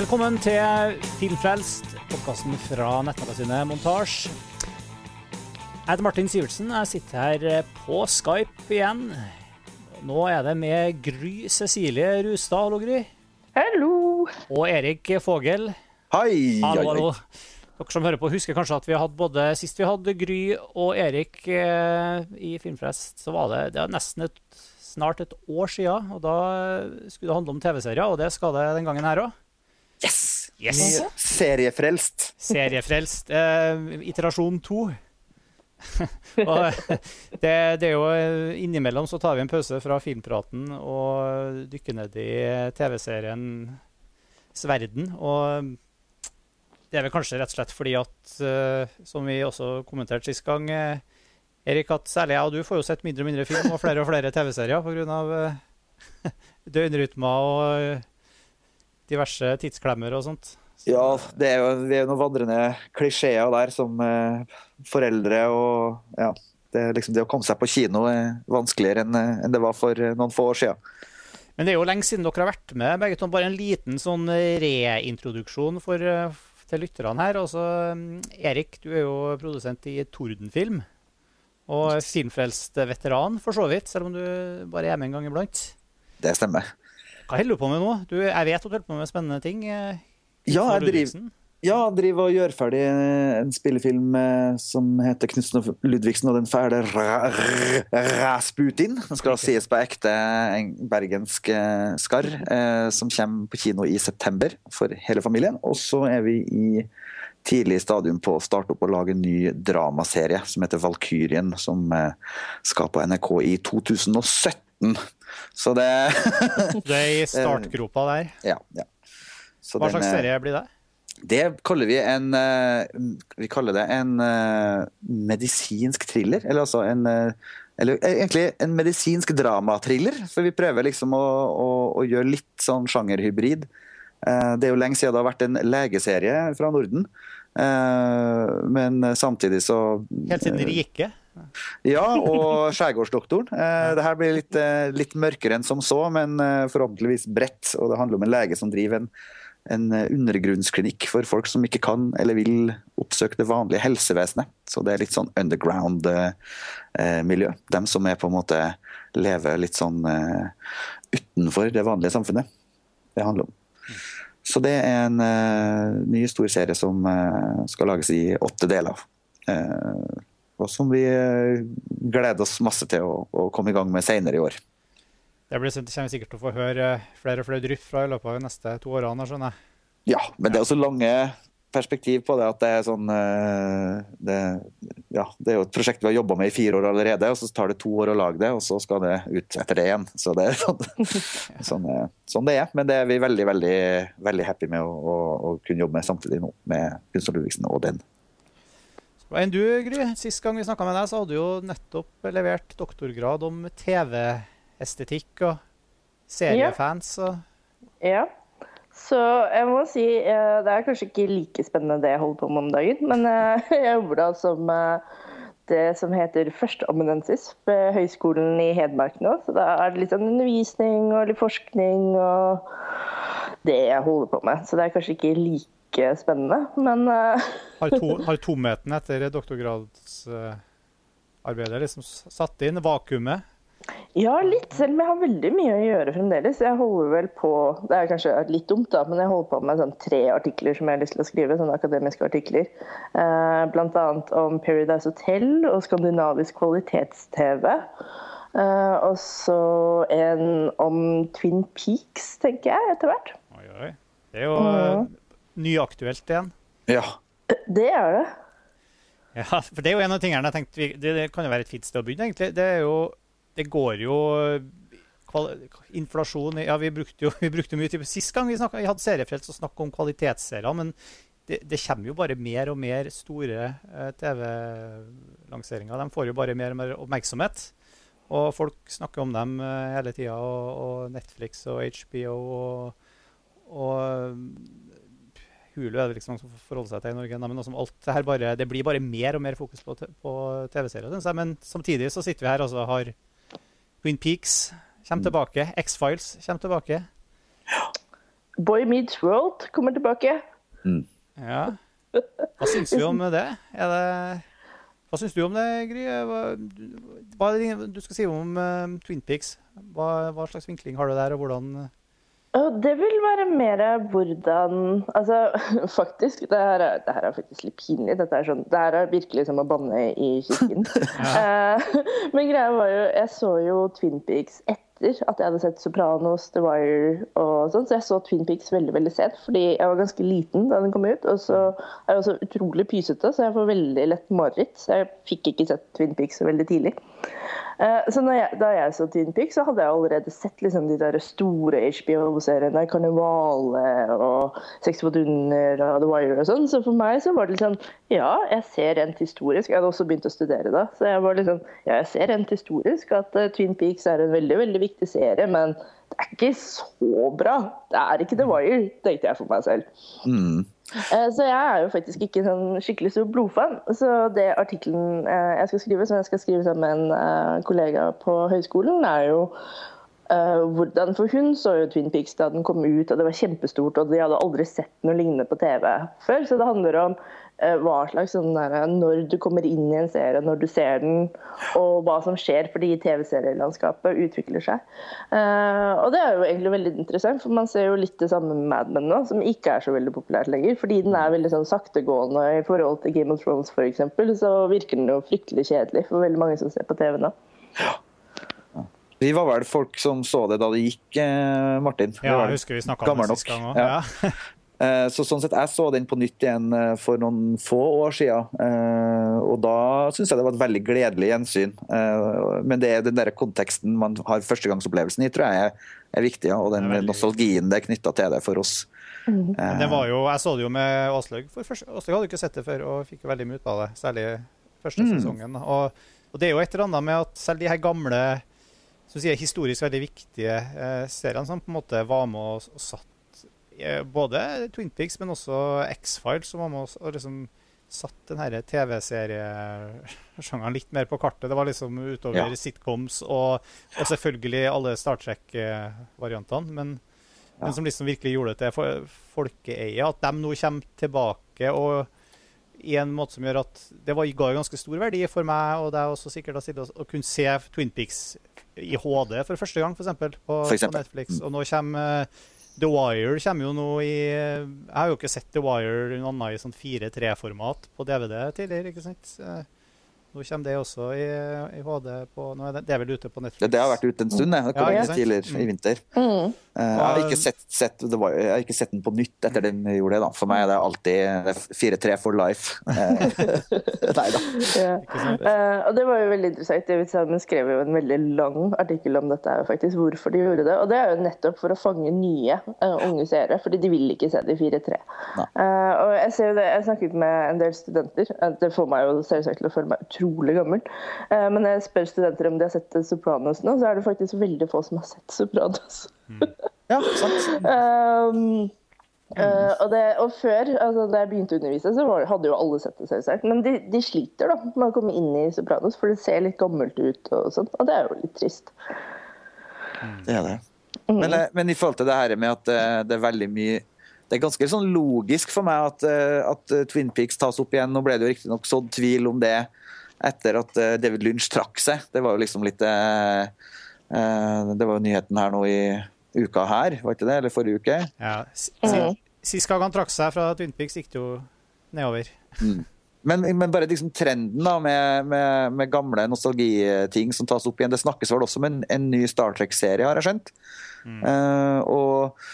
Velkommen til Filmfrelst, podkasten fra nettmagasinet Montasj. Jeg heter Martin Sivertsen. Jeg sitter her på Skype igjen. Nå er det med Gry Cecilie Rustad. Hallo, Gry. Hallo. Og Erik Fogel. Hei! Hallo, hallo. Dere som hører på, husker kanskje at vi hadde både sist vi hadde Gry og Erik eh, i Filmfrelst, så var det, det var nesten et, snart et år siden. Og da skulle det handle om TV-serier, og det skal det den gangen her òg. Yes! Seriefrelst. Seriefrelst. Uh, iterasjon to. og det, det er jo eh, Innimellom så tar vi en pause fra filmpraten og dykker ned i TV-seriens verden. Og det er vel kanskje rett og slett fordi at, uh, som vi også kommenterte sist gang, uh, Erik, at særlig jeg og du får jo sett mindre og mindre film og flere og flere TV-serier pga. Uh, døgnrytmer og diverse tidsklemmer og sånt. Ja, det er jo, vi er noen vandrende klisjeer der som eh, foreldre og ja. Det, liksom, det å komme seg på kino er vanskeligere enn eh, enn det var for eh, noen få år siden. Men det er jo lenge siden dere har vært med. begge to. Bare en liten sånn reintroduksjon for, eh, til lytterne her. Altså, Erik, du er jo produsent i Tordenfilm. Og filmfrelst veteran, for så vidt, selv om du bare er med en gang iblant. Det stemmer. Hva holder du på med nå? Du, jeg vet at du holder på med spennende ting. eh, Ja, jeg driver, ja, driver og gjør ferdig en spillefilm eh, som heter 'Knutsen og Ludvigsen og den fæle Ra- Ra- Rasputin'. Den skal sies på ekte en bergensk eh, skarr, eh, som kommer på kino i september for hele familien. Og så er vi i tidlig stadium på å starte opp og lage en ny dramaserie som heter 'Valkyrien', som eh, skal på NRK i 2017. Så det Du er i startgropa der. Ja. ja. Så Hva den slags er- serie blir det? det kaller vi en eh, Vi kaller det en eh, medisinsk thriller. Eller altså en eh, Eller egentlig en medisinsk dramatriller. For vi prøver liksom å, å, å gjøre litt sånn sjangerhybrid. Det er jo lenge siden det har vært en legeserie fra Norden. Men samtidig så Helt siden Rike? Ja, og Skjærgårdsdoktoren. Eh, det her blir litt, eh, litt mørkere enn som så, men eh, forhåpentligvis bredt. Og det handler om en lege som driver en, en eh, undergrunnsklinikk for folk som ikke kan eller vil oppsøke det vanlige helsevesenet. Så det er litt sånn underground-miljø. Dem som er på en måte lever litt sånn eh, utenfor det vanlige samfunnet. Det handler om. Så det er en eh, ny stor serie som eh, skal lages i åtte deler. Eh, og som vi eh, gleder oss masse til å, å komme i gang med senere i år. Det blir, det kommer vi sikkert til å få høre eh, flere og flere drypp fra i løpet av de neste to årene. skjønner jeg. Ja, men det er også lange perspektiv på det. At det er sånn eh, det, ja, det er jo et prosjekt vi har jobba med i fire år allerede, og så tar det to år å lage det, og så skal det ut etter det igjen. Så det er sånn, sånn, sånn det er. Men det er vi veldig, veldig, veldig happy med å, å, å kunne jobbe med samtidig nå, med Kunstner Ludvigsen og den. Hva enn du, Gry? Sist gang vi snakka med deg, så hadde du jo nettopp levert doktorgrad om TV-estetikk og seriefans. og Ja. Så jeg må si eh, det er kanskje ikke like spennende det jeg holder på med om dagen, men eh, jeg jobber da som eh, det som heter førsteamanuensis ved Høgskolen i Hedmark nå. Så da er det litt sånn undervisning og litt forskning og det jeg holder på med. Så det er kanskje ikke like spennende, men eh, Har, to, har tomheten etter doktorgradsarbeidet liksom satt inn? Vakuumet? Ja, litt. Selv om jeg har veldig mye å gjøre fremdeles. Jeg holder vel på Det er kanskje litt dumt, da, men jeg holder på med sånn tre artikler som jeg har lyst til å skrive. Sånne akademiske artikler. Eh, annet om Paradise Hotel og skandinavisk kvalitets-TV. Eh, og så en om Twin Peaks, tenker jeg, etter hvert. Oi, oi. Det er jo eh, nyaktuelt igjen. Ja. Det er det. Ja, for det er jo en av tingene jeg tenkte det, det kan jo være et fint sted å begynne, egentlig. Det er jo Det går jo Inflasjon Ja, vi brukte jo vi brukte mye tid Sist gang vi, snakket, vi hadde seriefrelst å snakke om kvalitetsserier, men det, det kommer jo bare mer og mer store eh, TV-lanseringer. De får jo bare mer og mer oppmerksomhet. Og folk snakker om dem eh, hele tida. Og, og Netflix og HBO og, og Hulu er det liksom som forholder seg til i Norge. Nei, men også, alt det, her bare, det blir bare mer og mer fokus på, på TV-serier. jeg. Men samtidig så sitter vi her og så har Twin Peaks kommer tilbake. X-Files kommer tilbake. Boy Meets World kommer tilbake. Ja. Hva syns vi om det? Er det hva syns du om det, Gry? Hva, hva du skal si om uh, Twin Peaks? Hva, hva, slags vinkling har du der, og hvordan Det vil være mer hvordan Altså, faktisk Det her er, det her er faktisk litt pinlig. Dette er sånn, det her er virkelig som å banne i kirken. ja. uh, men greia var jo Jeg så jo Twin Peaks etter at jeg hadde sett 'Sopranos', 'The Wire' og sånn. Så jeg så Twin Peaks veldig veldig sent, fordi jeg var ganske liten da den kom ut. Og så er jeg også utrolig pysete, så jeg får veldig lett mareritt. Så jeg fikk ikke sett Twin Peaks så veldig tidlig. Eh, så jeg, da jeg så Twin Peaks, så hadde jeg allerede sett liksom, de der store HBO-seriene. 'Karnevale' og 'Sex på dunder' og 'The Wire' og sånn. Så for meg så var det liksom Ja, jeg ser rent historisk. Jeg hadde også begynt å studere da. Så jeg var liksom Ja, jeg ser rent historisk at uh, Twin Peaks er en veldig, veldig viktig serie, men det er ikke så bra. Det er ikke The Wire, tenkte jeg for meg selv. Mm. Eh, så jeg er jo faktisk ikke sånn skikkelig stor blodfan. Så det artikkelen eh, jeg skal skrive, som jeg skal skrive sammen med en eh, kollega på høyskolen, er jo uh, hvordan For hun så jo Twin Peaks da den kom ut, og det var kjempestort, og de hadde aldri sett noe lignende på TV før. Så det handler om hva slags sånn der, Når du kommer inn i en serie, når du ser den, og hva som skjer fordi TV-serielandskapet utvikler seg. Uh, og det er jo egentlig veldig interessant, for man ser jo litt det samme med Mad Men nå, som ikke er så veldig populært lenger. Fordi den er veldig sånn saktegående i forhold til Game of Thrones f.eks., så virker den jo fryktelig kjedelig for veldig mange som ser på TV nå. Ja. Vi var vel folk som så det da det gikk, eh, Martin. Ja, jeg husker vi snakka om det sist gang òg. Ja. Eh, så sånn sett, Jeg så den på nytt igjen eh, for noen få år siden. Og da syns jeg det var et veldig gledelig gjensyn. Men det er den der konteksten man har førstegangsopplevelsen i, tror jeg er viktig. Og den veldig... nostalgien det er knytta til det for oss. Mm. Det var jo, Jeg så det jo med Åslaug. Åslaug hadde jo ikke sett det før og fikk jo veldig mye ut av det. Særlig første mm. sesongen. Og, og, det er jo et eller annet med at selv de her gamle som sier, historisk veldig viktige eh, seriene som på en måte var med og, og satt eh, både Twin Peaks, men også X-Files, som var med og, liksom satt den TV-seriesjangeren litt mer på kartet. Det var liksom utover ja. sitcoms og, og, selvfølgelig alle Star Trek-variantene. Men, ja. men, som liksom virkelig gjorde det til folkeeie. At de nå kommer tilbake og i en måte som gjør at det var, ga ganske stor verdi for meg og deg også sikkert å, å kunne se Twin Peaks i HD for første gang, f.eks. På, på Netflix. Mm. Og nå kommer uh, The Wire kommer jo nå i Jeg har jo ikke sett The Wire noe annet i sånn 4-3-format på DVD tidligere. ikke sant? Nå kommer det også i, i HD på nå er det, det, er vel ute på Netflix? Det, det har vært ute en stund, det. Det kom ja, tidligere mm. i vinter. Mm. Uh, jeg, har ikke sett, sett, var, jeg har ikke sett den på nytt etter de gjorde det. da. For meg er det alltid 4-3 for life. Nei da. Ja. Uh, og det var jo veldig interessant. David Salman skrev jo en veldig lang artikkel om dette, faktisk, hvorfor de gjorde det. Og det er jo nettopp for å fange nye uh, unge seere, fordi de vil ikke se det i 4-3. og jeg ser jo det, jeg snakket med en del studenter. Det får meg jo selvsagt til å føle meg utrolig utrolig gammel. Eh, men når jeg spør studenter om de har sett Sopranos nå, så er det faktisk veldig få som har sett Sopranos. Mm. Ja, sant. um, Uh, og, det, og, før, altså da jeg begynte å undervise, så var, hadde jo alle sett det selvsagt. Men de, de, sliter da med å komme inn i Sopranos, for det ser litt gammelt ut. Og sånt, og det er jo litt trist. Det er det. Mm. Men, men, i forhold til det her med at det, det er veldig mye det er ganske sånn logisk for meg at, at Twin Peaks tas opp igjen. Nå ble det jo riktignok sådd tvil om det etter at eh, David Lynch trakk seg. Det var jo liksom litt eh, eh, Det var jo nyheten her nå i uka her, var ikke det? Eller forrige uke? Ja. Mhm. Sist gang han trakk seg fra Twin Peaks, gikk det jo nedover. Mm. Men, men, bare liksom trenden da, med, med, med, gamle nostalgiting som tas opp igjen. Det snakkes vel også om en, en ny Star Trek-serie, har jeg skjønt. Mm. Uh, og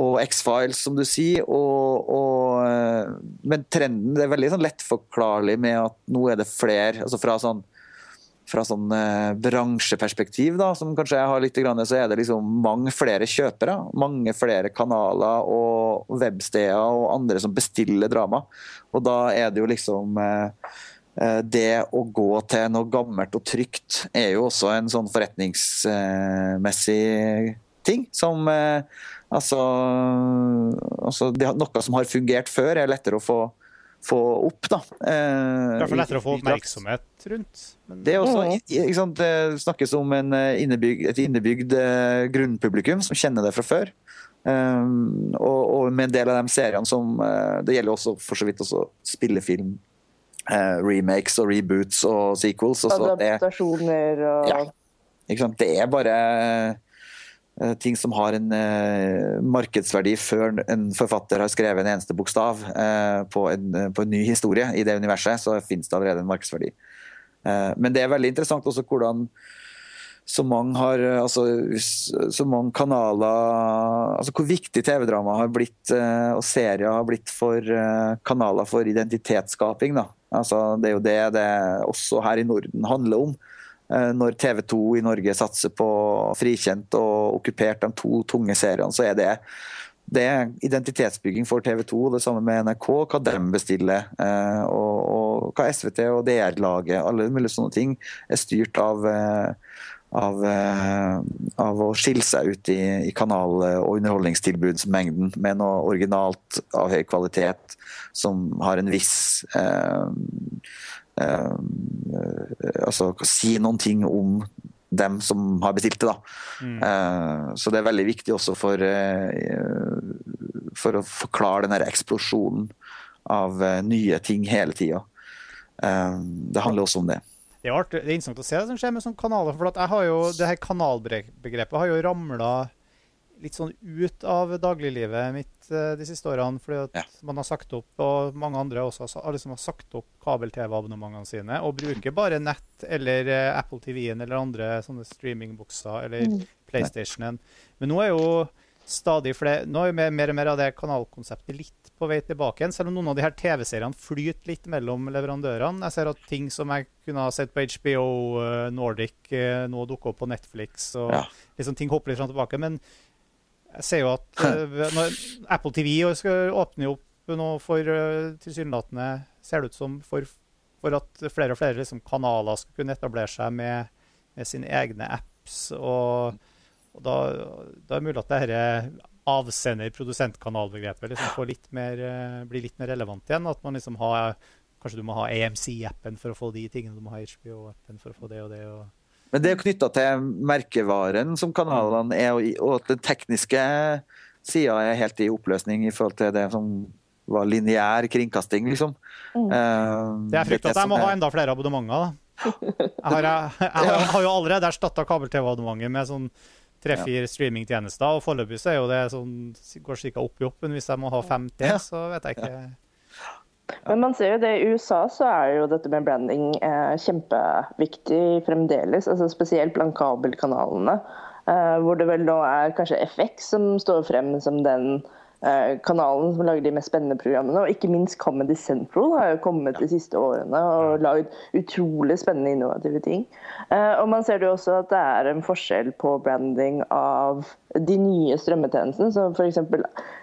og X-Files, som du sier. Og, og, eh, men trenden det er veldig sånn lettforklarlig med at nå er det flere altså Fra sånn, fra sånn eh, bransjeperspektiv, da, som kanskje jeg har litt, så er det liksom mange flere kjøpere. Mange flere kanaler og websteder og andre som bestiller drama. Og da er det jo liksom eh, det å gå til noe gammelt og trygt er jo også en sånn forretningsmessig ting som Altså, altså det, Noe som har fungert før, er lettere å få, få opp. da. Eh, det er lettere å få oppmerksomhet rundt. Men... Det, er også, sant, det snakkes om innebygd, et innebygd eh, grunnpublikum som kjenner det fra før. Um, og, og, med en del av de seriene som uh, Det gjelder også for så vidt også spillefilm. Uh, remakes og reboots og sequels. Adaptasjoner og ja, Det er bare uh, ting som har en markedsverdi før en forfatter har skrevet en eneste bokstav på en, på, en, ny historie i det universet, så finnes det allerede en markedsverdi. men det er veldig interessant også hvordan så mange har altså, så mange kanaler altså Hvor viktig TV-drama har blitt eh, og serier har blitt for eh, kanaler for identitetsskaping. Da. Altså, det er jo det det også her i Norden handler om. Eh, når TV 2 i Norge satser på Frikjent og Okkupert, de to tunge seriene, så er det det er identitetsbygging for TV 2, det samme med NRK, hva de bestiller. Og, og hva SVT og DR-laget, alle mulige sånne ting, er styrt av av, eh, av, å skille seg ut i, i kanal- og underholdningstilbudsmengden med noe originalt av høy kvalitet som har en viss eh, eh, Altså si noen ting om dem som har bestilt det. Mm. Eh, så det er veldig viktig også for, eh, for å forklare den eksplosjonen av eh, nye ting hele tida. det handler også om det. Det er, det er interessant å se det som skjer med sånne kanaler. For jeg har jo, det her kanalbegrepet har jo ramla litt sånn ut av dagliglivet mitt uh, de siste årene. Fordi at ja. man har sagt opp, og mange andre også alle som har sagt opp kabel-TV-abonnementene sine og bruker bare nett eller uh, Apple TV-en eller andre sånne streamingbokser eller mm. PlayStationen. Men nå er jo stadig flere Nå er jo mer og mer av det kanalkonseptet litt på vei tilbake igjen. Selv om noen av de her TV-seriene flyter litt mellom leverandørene. Jeg ser at ting som jeg kunne ha sett på HBO uh, Nordic, uh, nå dukker opp på Netflix. og ja. liksom Ting hopper litt fram tilbake. Men jeg ser jo at uh, når Apple TV skal åpne opp nå for uh, tilsynelatende Ser det ut som for, for at flere og flere liksom, kanaler skal kunne etablere seg med, med sine egne apps. og og da, da er det mulig at dette avsender-produsentkanalbegrepet liksom litt mer, eh, blir litt mer relevant igjen. At man liksom har Kanskje du må ha AMC-appen for å få de tingene. Du må ha HBO-appen for å få det og det. Og... Men det er knytta til merkevaren som kanalene er, og at den tekniske sida er helt i oppløsning i forhold til det som var lineær kringkasting, liksom. Mm. Uh, det er frykt at jeg må ha enda flere abonnementer, da. Jeg har, jeg, jeg, har jo allerede erstatta kabel-TV-abonnementet med sånn tre-fire streamingtjenester. Og foreløpig så er jo det sånn, går ca. opp i opp. Men hvis jeg må ha fem til, så vet jeg ikke. Men man ser jo det I USA så er jo dette med branding eh, kjempeviktig fremdeles. altså Spesielt blant kabelkanalene. Eh, hvor det vel nå er kanskje FX som står frem som den kanalen som lager de mest spennende programmene. Og ikke minst Comedy Central har jo kommet de siste årene og lagd utrolig spennende innovative ting. Eh, og man ser jo også at det er en forskjell på branding av de nye strømmetjenestene. Som f.eks.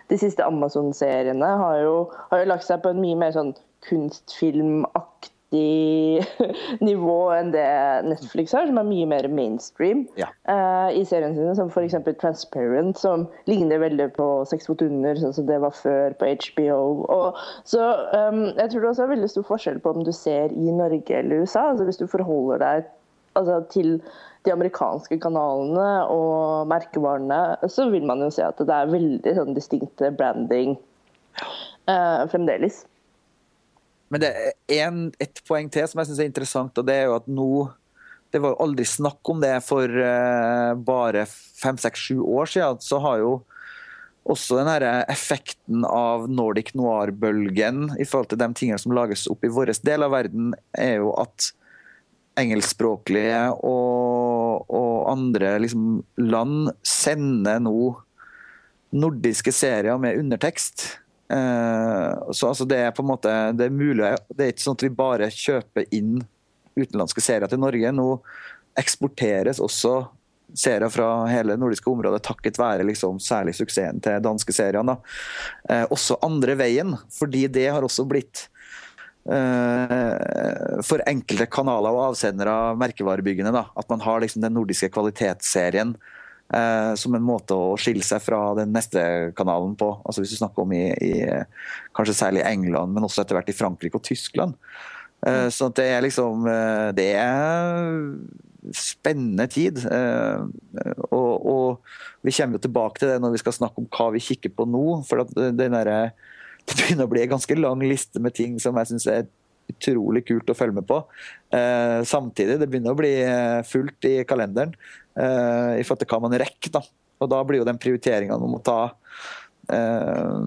de siste Amazon-seriene har, har, jo lagt seg på en mye mer sånn kunstfilmaktig nivå enn det Netflix har, som er mye mer mainstream ja. uh, i seriene sine. Som f.eks. Transparent, som ligner veldig på Sex fot under, sånn som det var før på HBO. Og, så um, jeg tror det også er veldig stor forskjell på om du ser i Norge eller USA. altså Hvis du forholder deg altså, til de amerikanske kanalene og merkevarene, så vil man jo se at det er veldig sånn distinkte branding uh, fremdeles. Men det er en, et poeng til som jeg syns er interessant, og det er jo at nå Det var jo aldri snakk om det for uh, bare fem, seks, sju år siden. Så har jo også den her effekten av Nordic noir-bølgen i forhold til de tingene som lages opp i vår del av verden, er jo at engelskspråklige og, og andre liksom, land sender nå nordiske serier med undertekst. Eh, så altså, det er på en måte det er mulig Det er ikke sånn at vi bare kjøper inn utenlandske serier til Norge. Nå eksporteres også serier fra hele nordiske området takket være liksom, særlig suksessen til danske seriene. Eh, også andre veien, fordi det har også blitt eh, for enkelte kanaler og avsendere merkevarebyggene. Da, at man har liksom, den nordiske kvalitetsserien eh, som en måte å skille seg fra den neste kanalen på. Altså Hvis du snakker om i, i kanskje særlig England, men også etter hvert i Frankrike og Tyskland. Eh, så det er liksom eh, Det er spennende tid. Eh, og, og, vi kommer jo tilbake til det når vi skal snakke om hva vi kikker på nå. for at den der, Det begynner å bli en ganske lang liste med ting som jeg syns er utrolig kult å følge med på. Eh, samtidig, det begynner å bli eh, fullt i kalenderen i forhold til hva man rekker. da. Og da blir jo den prioriteringa man må ta eh,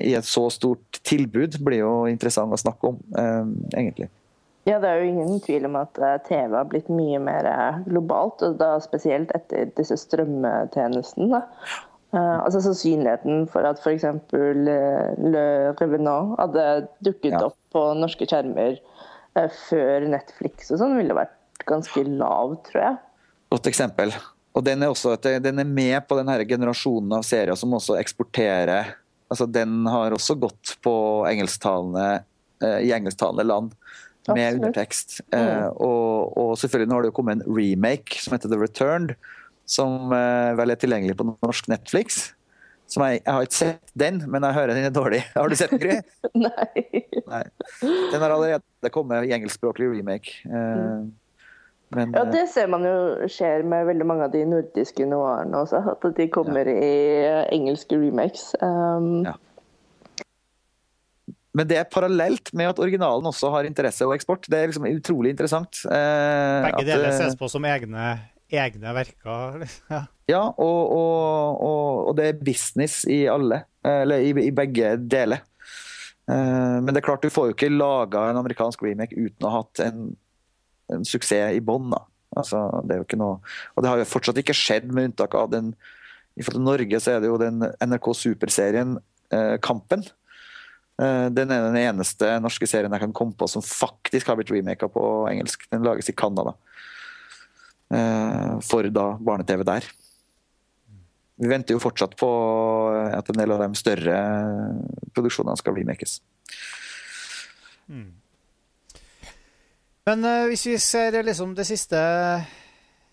i et så stort tilbud, blir jo interessant å snakke om, eh, egentlig. Ja, det er jo ingen tvil om at eh, TV har blitt mye mer globalt, og da spesielt etter disse strømmetjenestene. Altså Sannsynligheten for at f.eks. Le Revenant hadde dukket ja. opp på norske skjermer før Netflix og sånn, ville vært ganske lav, tror jeg. Godt eksempel. Og den er, også, den er med på denne generasjonen av serier som også eksporterer altså Den har også gått på engelsktalende, uh, i engelsktalende land med Absolutt. undertekst. Mm. Og, og, selvfølgelig nå har det jo kommet en remake som heter The Returned som uh, vel er tilgjengelig på norsk Netflix. Jeg, jeg, har ikke sett den, men jeg hører den er dårlig. Har du sett den, Gry? Nei. Nei. Den har allerede kommet i engelskspråklig remake. Uh, men, ja, det ser man jo skjer med veldig mange av de nordiske noirene også. At de kommer ja. i engelske remakes. Um, ja. Men det er parallelt med at originalen også har interesse og eksport. Det er liksom utrolig interessant. Eh, Begge deler ses på som egne egne verker. Ja, ja og, og, og, og, det er business i alle, eller i, i begge deler. Men det er klart, du får jo ikke laga en amerikansk remake uten å ha hatt en, en suksess i bånn. Altså, det er jo ikke noe Og det har jo fortsatt ikke skjedd, med unntak av den I forhold til Norge så er det jo den NRK Superserien eh, Kampen. Uh, den er den eneste norske serien jeg kan komme på som faktisk har blitt remaka på engelsk. Den lages i Canada. Eh, for da barne-TV der. Vi venter jo fortsatt på at en del av de større produksjonene skal remakes. Mm. Men uh, hvis vi ser liksom det siste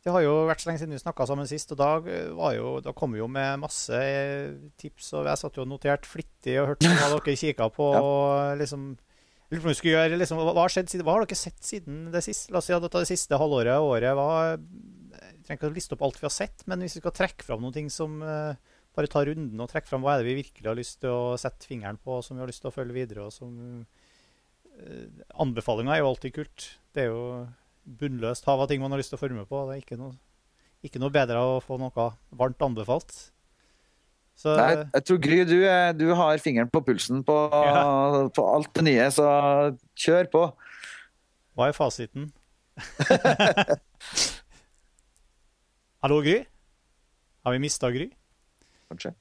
Det har jo vært så lenge siden vi snakka sammen sist, og da, jo, da, kom vi jo med masse tips. og Jeg satt jo og notert flittig og hørte hva dere kikka på. ja. og liksom Gjøre, liksom, hva, har skjedd, hva, har dere sett siden det siste, la oss si det siste halvåret året? Hva, jeg trenger ikke å liste opp alt vi har sett, men hvis vi skal trekke fram noen ting som uh, Bare ta runden og trekke fram hva er det vi virkelig har lyst til å sette fingeren på, som vi har lyst til å følge videre. og som uh, Anbefalinger er jo alltid kult. Det er jo bunnløst hav av ting man har lyst til å følge med på. Det er ikke noe, ikke noe bedre å få noe varmt anbefalt. Så, Nei, jeg tror Gry, du, du, har fingeren på pulsen på, ja. på, alt det nye, så kjør på. Hva er fasiten? Hallo, Gry? Har vi mista Gry? Kanskje.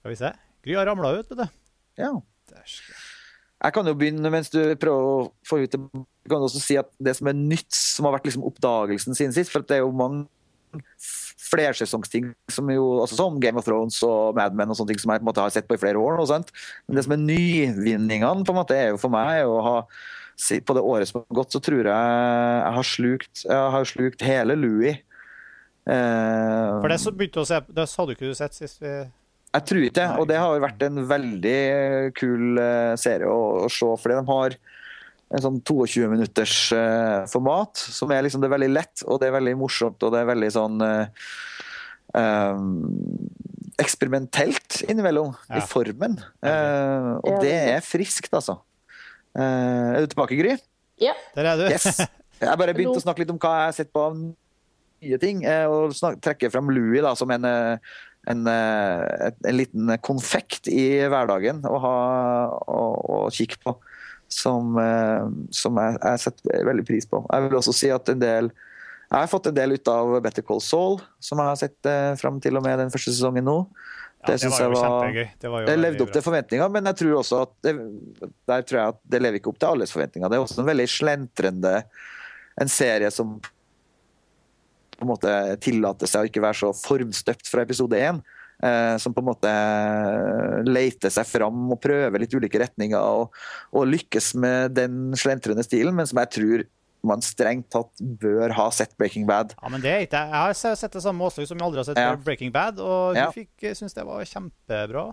Skal vi se. Gry har ramla ut, vet du. Ja. Jeg kan jo begynne mens du prøver å få ut det. Jeg kan også si at det som er nytt, som har vært liksom oppdagelsen siden sist For det er jo mange flersesongsting som jo, altså som Game of Thrones og Mad Men og sånne ting som jeg på en måte har sett på i flere år. Men det som er nyvinningene på en måte er jo for meg å ha på det året som har gått, så tror jeg jeg har slukt, jeg har slukt hele Louis. Eh, for det, så begynte å se, det hadde ikke du sett sist vi Jeg tror ikke det, og det har vært en veldig kul eh, serie å, å se. Fordi de har en sånn 22 minutters uh, format, som er liksom det er veldig lett, og det er veldig morsomt, og det er veldig sånn uh, um, eksperimentelt innimellom ja. i formen. Uh, og det er friskt, altså. er du tilbake, Gry? Ja. Der er du. Yes. Jeg bare begynte å snakke litt om hva jeg har sett på av nye ting, og snakke, trekke fram Louis da, som en en, en, liten konfekt i hverdagen å, ha, å, å kikke på som, eh, som jeg, jeg, setter veldig pris på. Jeg vil også si at en del jeg har fått en del ut av Better Call Saul, som jeg har sett eh, fram til og med den første sesongen nå. Ja, det, det var var, kjempegøy. Det, var det levde opp til forventninger, men jeg tror også at det, der tror jeg at det lever ikke opp til alles forventninger. Det er også en veldig slentrende en serie som på en måte tillater seg å ikke være så formstøpt fra episode én. Eh, som på en måte leter seg fram og prøver litt ulike retninger og, og lykkes med den slentrende stilen, men som jeg tror man strengt tatt bør ha sett Breaking Bad. Ja, men det er ikke Jeg har sett det samme Åslaug som jeg aldri har sett ja. Breaking Bad, og hun ja. syns det var kjempebra.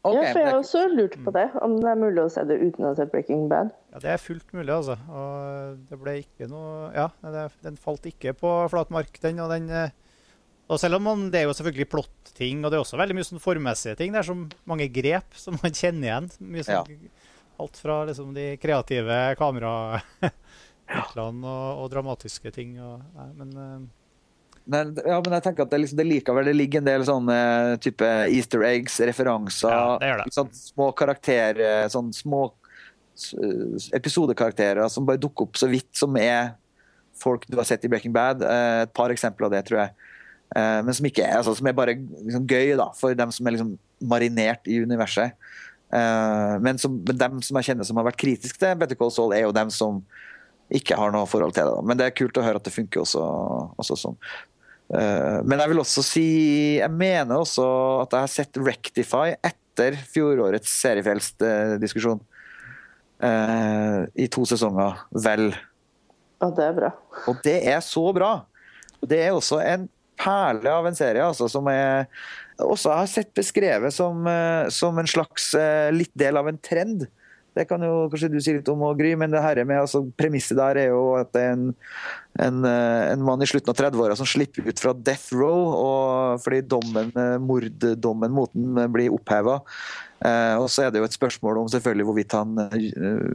Ok, ja, for jeg har også lurt på det, om det er mulig å se det uten å se Breaking Bad. Ja, det er fullt mulig, altså. Og det ble ikke noe Ja, det, den falt ikke på flat mark, den. Og den eh, og selv om man, det er jo selvfølgelig plott-ting, og det er også veldig mye sånn formmessige ting. Det er så mange grep som man kjenner igjen. Mye sånn, Alt fra liksom de kreative kameravinklene og, og dramatiske ting. Og, nei, men eh, Nei, ja, men jeg tenker at det, liksom, det likevel det ligger en del sånne type easter eggs, referanser, Ja, det det. Liksom, små karakterer, sånn små episodekarakterer som bare dukker opp så vidt, som er folk du har sett i Breaking Bad. Eh, Et par eksempler av det, tror jeg. Eh, Men som ikke er, altså, som er bare liksom gøy da, for dem som er liksom marinert i universet. Eh, Men, som, men dem som jeg kjenner som har vært kritiske til Better Call Saul, er jo dem som ikke har noe forhold til det. da. Men det er kult å høre at det funker også, også sånn. Uh, Men jeg vil også si Jeg mener også at jeg har sett Rectify etter fjorårets seriefrelst-diskusjon. Eh, I to sesonger, vel. Og det er bra. Og det er så bra! Det er også en perle av en serie altså, som jeg også har sett beskrevet som, eh, som en slags litt del av en trend. Det kan jo kanskje du si litt om, Gry, men det her med, altså, premisset der er jo at det er en, en, eh, en mann i slutten av 30-åra som slipper ut fra death row og fordi dommen, eh, morddommen mot den eh, blir oppheva. Eh, og så er det jo et spørsmål om selvfølgelig hvorvidt han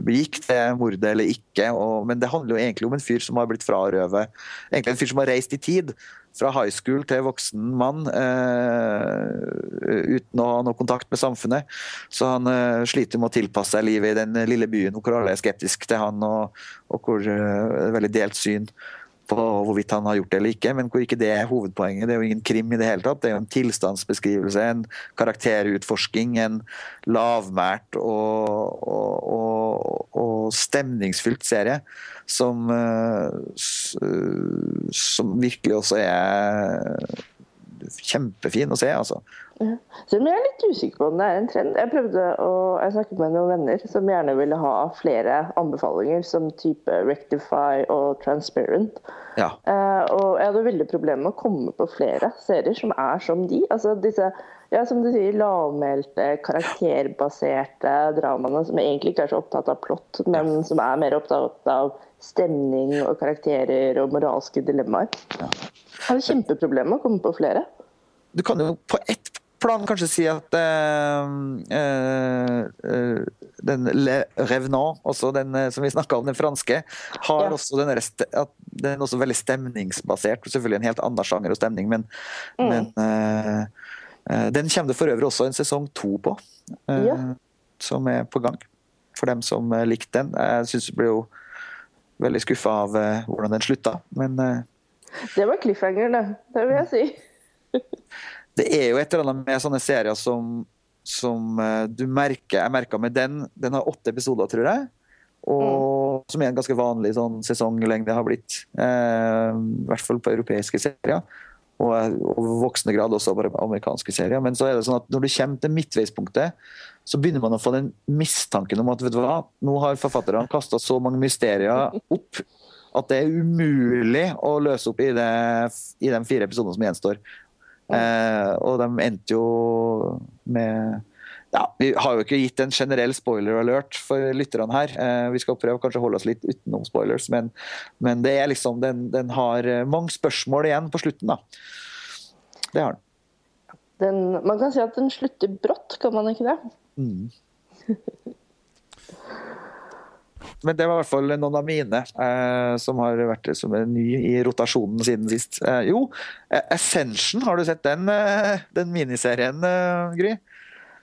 begikk det mordet eller ikke. Og, men det handler jo egentlig om en fyr som har blitt frarøvet Egentlig en fyr som har reist i tid. Fra high school til voksen mann eh, uten å ha noe kontakt med samfunnet. Så han eh, sliter med å tilpasse seg livet i den lille byen hvor alle er skeptiske til han, og, og hvor eh, det er veldig delt syn på hvorvidt han har gjort det eller ikke, men hvor ikke det er hovedpoenget. Det er jo ingen krim i det hele tatt. Det er jo en tilstandsbeskrivelse, en karakterutforsking, en lavmælt og, og, og, og stemningsfylt serie som, eh, eh, som virkelig også er kjempefin å se, altså. Selv om jeg er litt usikker på om det er en trend. Jeg prøvde å, jeg snakket med noen venner som gjerne ville ha flere anbefalinger, som type Rectify og Transparent. Ja. Eh, og jeg hadde veldig problemer med å komme på flere serier som er som de. Altså disse, ja, som du sier, lavmælte, karakterbaserte dramaene som egentlig ikke er så opptatt av plott, men som er mer opptatt av stemning og karakterer og moralske dilemmaer. Jeg hadde kjempeproblemer med å komme på flere. Du kan jo på ett plan kanskje si at uh, eh, den Le Revenant, også den eh, som vi snakka om, den franske, har Ja. også den, rest, den er også veldig stemningsbasert. Selvfølgelig en helt annen sjanger og stemning, men, men uh, den kommer det for øvrig også en sesong to på, Ja. som er på gang. For dem som likte den. Jeg syns jeg ble jo veldig skuffa av hvordan den slutta, men Det var cliffhanger, det. Det vil jeg si. det er jo et eller annet med sånne serier som, som eh, du merker Jeg merka med den. Den har åtte episoder, tror jeg. Og som er en ganske vanlig sånn sesonglengde har blitt. Eh, I hvert fall på europeiske serier. Og, og i voksende grad også på amerikanske serier. Men så er det sånn at når du kommer til midtveispunktet, så begynner man å få den mistanken om at vet du hva, nå har forfatterne kasta så mange mysterier opp at det er umulig å løse opp i, det, i de fire episodene som gjenstår. Eh, og de endte jo med ja, Vi har jo ikke gitt en generell spoiler alert for lytterne her. Eh, vi skal prøve kanskje holde oss litt utenom spoilers, men, men det er liksom, den, den har mange spørsmål igjen på slutten. da. Det har den. Den, man kan si at den slutter brått, kan man ikke det? Mm. Men det var i hvert fall noen av mine eh, som har vært som er ny i rotasjonen siden sist. Eh, jo, eh, Ascension, har du sett den, eh, den miniserien, eh, Gry?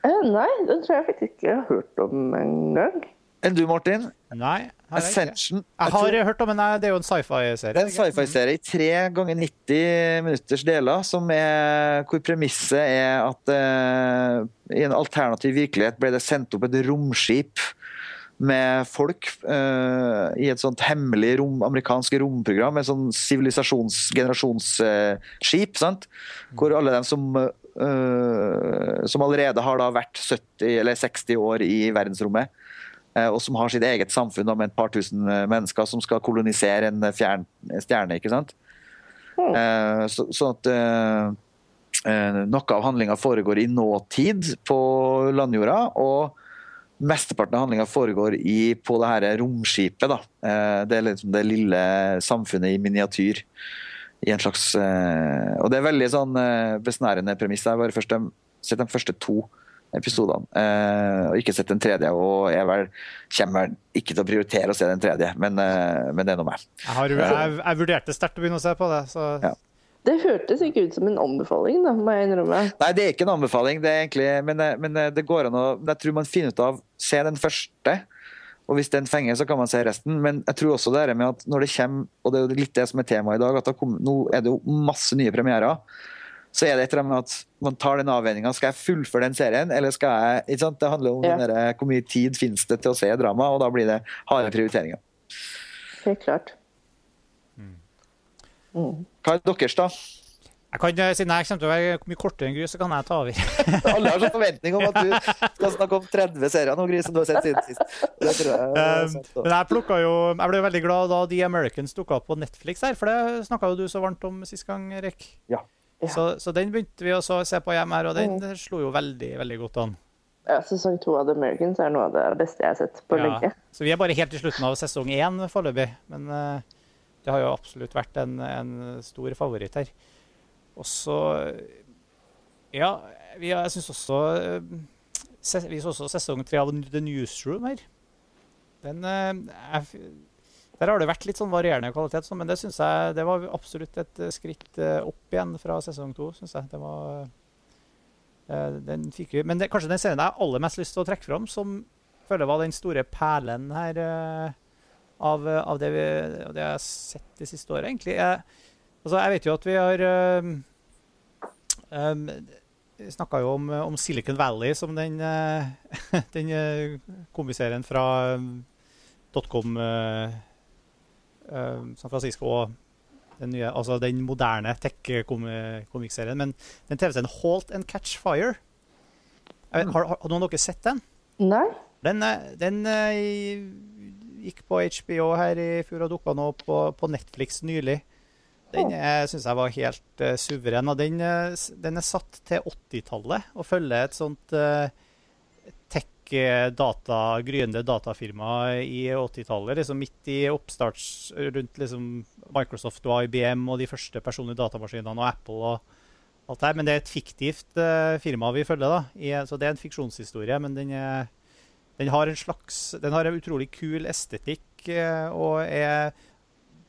Eh, nei, den tror jeg faktisk ikke jeg har hørt om engang. Enn du, Martin? Nei. har jeg ikke. Ascension. Jeg har hørt om den, det er jo en sci-fi-serie. Er en sci-fi-serie i tre ganger 90 minutters deler, som er, hvor premisset er at eh, i en alternativ virkelighet ble det sendt opp et romskip med folk uh, i et sånt hemmelig rom, amerikansk romprogram, et sånn sivilisasjons-generasjonsskip, sant? hvor alle dem som uh, som allerede har da vært 70 eller 60 år i verdensrommet, eh, og som har sitt eget samfunn da, med et par tusen mennesker som skal kolonisere en fjern stjerne. ikke sant? Eh, så, sånn at noe av handlinga foregår i nåtid på landjorda. og Mesteparten av handlinga foregår i, på det her romskipet. Da. Eh, det er liksom det lille samfunnet i miniatyr. I en slags, eh, og det er veldig sånn eh, besnærende premiss. Jeg har bare sett de første to episodene, og ikke sett den tredje. Og jeg vel, kommer vel ikke til å prioritere å se den tredje, men, men det er noe med. Jeg, har, jeg, jeg vurderte sterkt å begynne å se på det. så... Ja. Det hørtes ikke ut som en anbefaling, da, må jeg innrømme. Nei, det er ikke en anbefaling, det egentlig, men, men det går an å Jeg tror man finner ut av Se den første. Og hvis den fenger, så kan man se resten. Men jeg tror også det er med at når det kommer, og det er litt det som er temaet i dag, at kom, nå er det jo masse nye premierer. Så er det et eller annet at man tar den avveininga. Skal jeg fullføre den serien, eller skal jeg ikke sant? Det handler om ja. der, hvor mye tid finnes det til å se drama, og da blir det harde prioriteringer. Helt klart. Mm. Hva er deres, da? Jeg kan, siden jeg kommer til å være mye kortere enn Gry, så kan jeg ta over. Alle har sånn forventning om at du skal snakke om 30 serier nå, Gry, som du har sett siden sist. Jeg, um, men jeg, jo, jeg ble jo veldig glad da The Americans dukka opp på Netflix her, for det snakka jo du så varmt om sist gang, Erik. Ja. ja. Så, så, den begynte vi å se på hjemme her, og den mm. slo jo veldig, veldig godt an. Ja, Sesong to av The Americans er noe av det beste jeg har sett på ja. lenge. Så vi er bare helt i slutten av sesong én foreløpig. Men uh, det har jo absolutt vært en, en stor favoritt her. Og så Ja, vi, jeg syns også eh, Vi så også sesong tre av The Newsroom her. Den er, eh, Der har det vært litt sånn varierende kvalitet, men det synes jeg det var absolutt et skritt eh, opp igjen fra sesong to. Synes jeg. Det var, den fikk vi, men det, kanskje den serien jeg har aller mest lyst til å trekke fram, som føler var den store perlen her av, av det, vi, det, jeg har sett de siste åra, egentlig. Jeg, altså, jeg vet jo at vi har um, um, snakka jo om, om, Silicon Valley som den, uh, den uh, komiserien fra um, dotcom San Francisco og den, nye, altså den moderne tech-komikkserien. Men den TV-serien Halt and Catch Fire vet, har, har, noen av dere sett den? Nei. Den, den gikk på HBO her i fjor og dukka nå på, på, Netflix nylig. Den syns jeg var helt uh, suveren. og den, uh, den, er satt til 80-tallet og følger et sånt uh, tech-data, gryende datafirma i 80-tallet. Liksom midt i oppstarts rundt liksom, Microsoft og IBM og de første personlige datamaskinene og Apple. og alt her. Men det er et fiktivt firma vi følger. da. I, så det er en fiksjonshistorie, men den er den har en slags Den har en utrolig kul estetikk eh, og er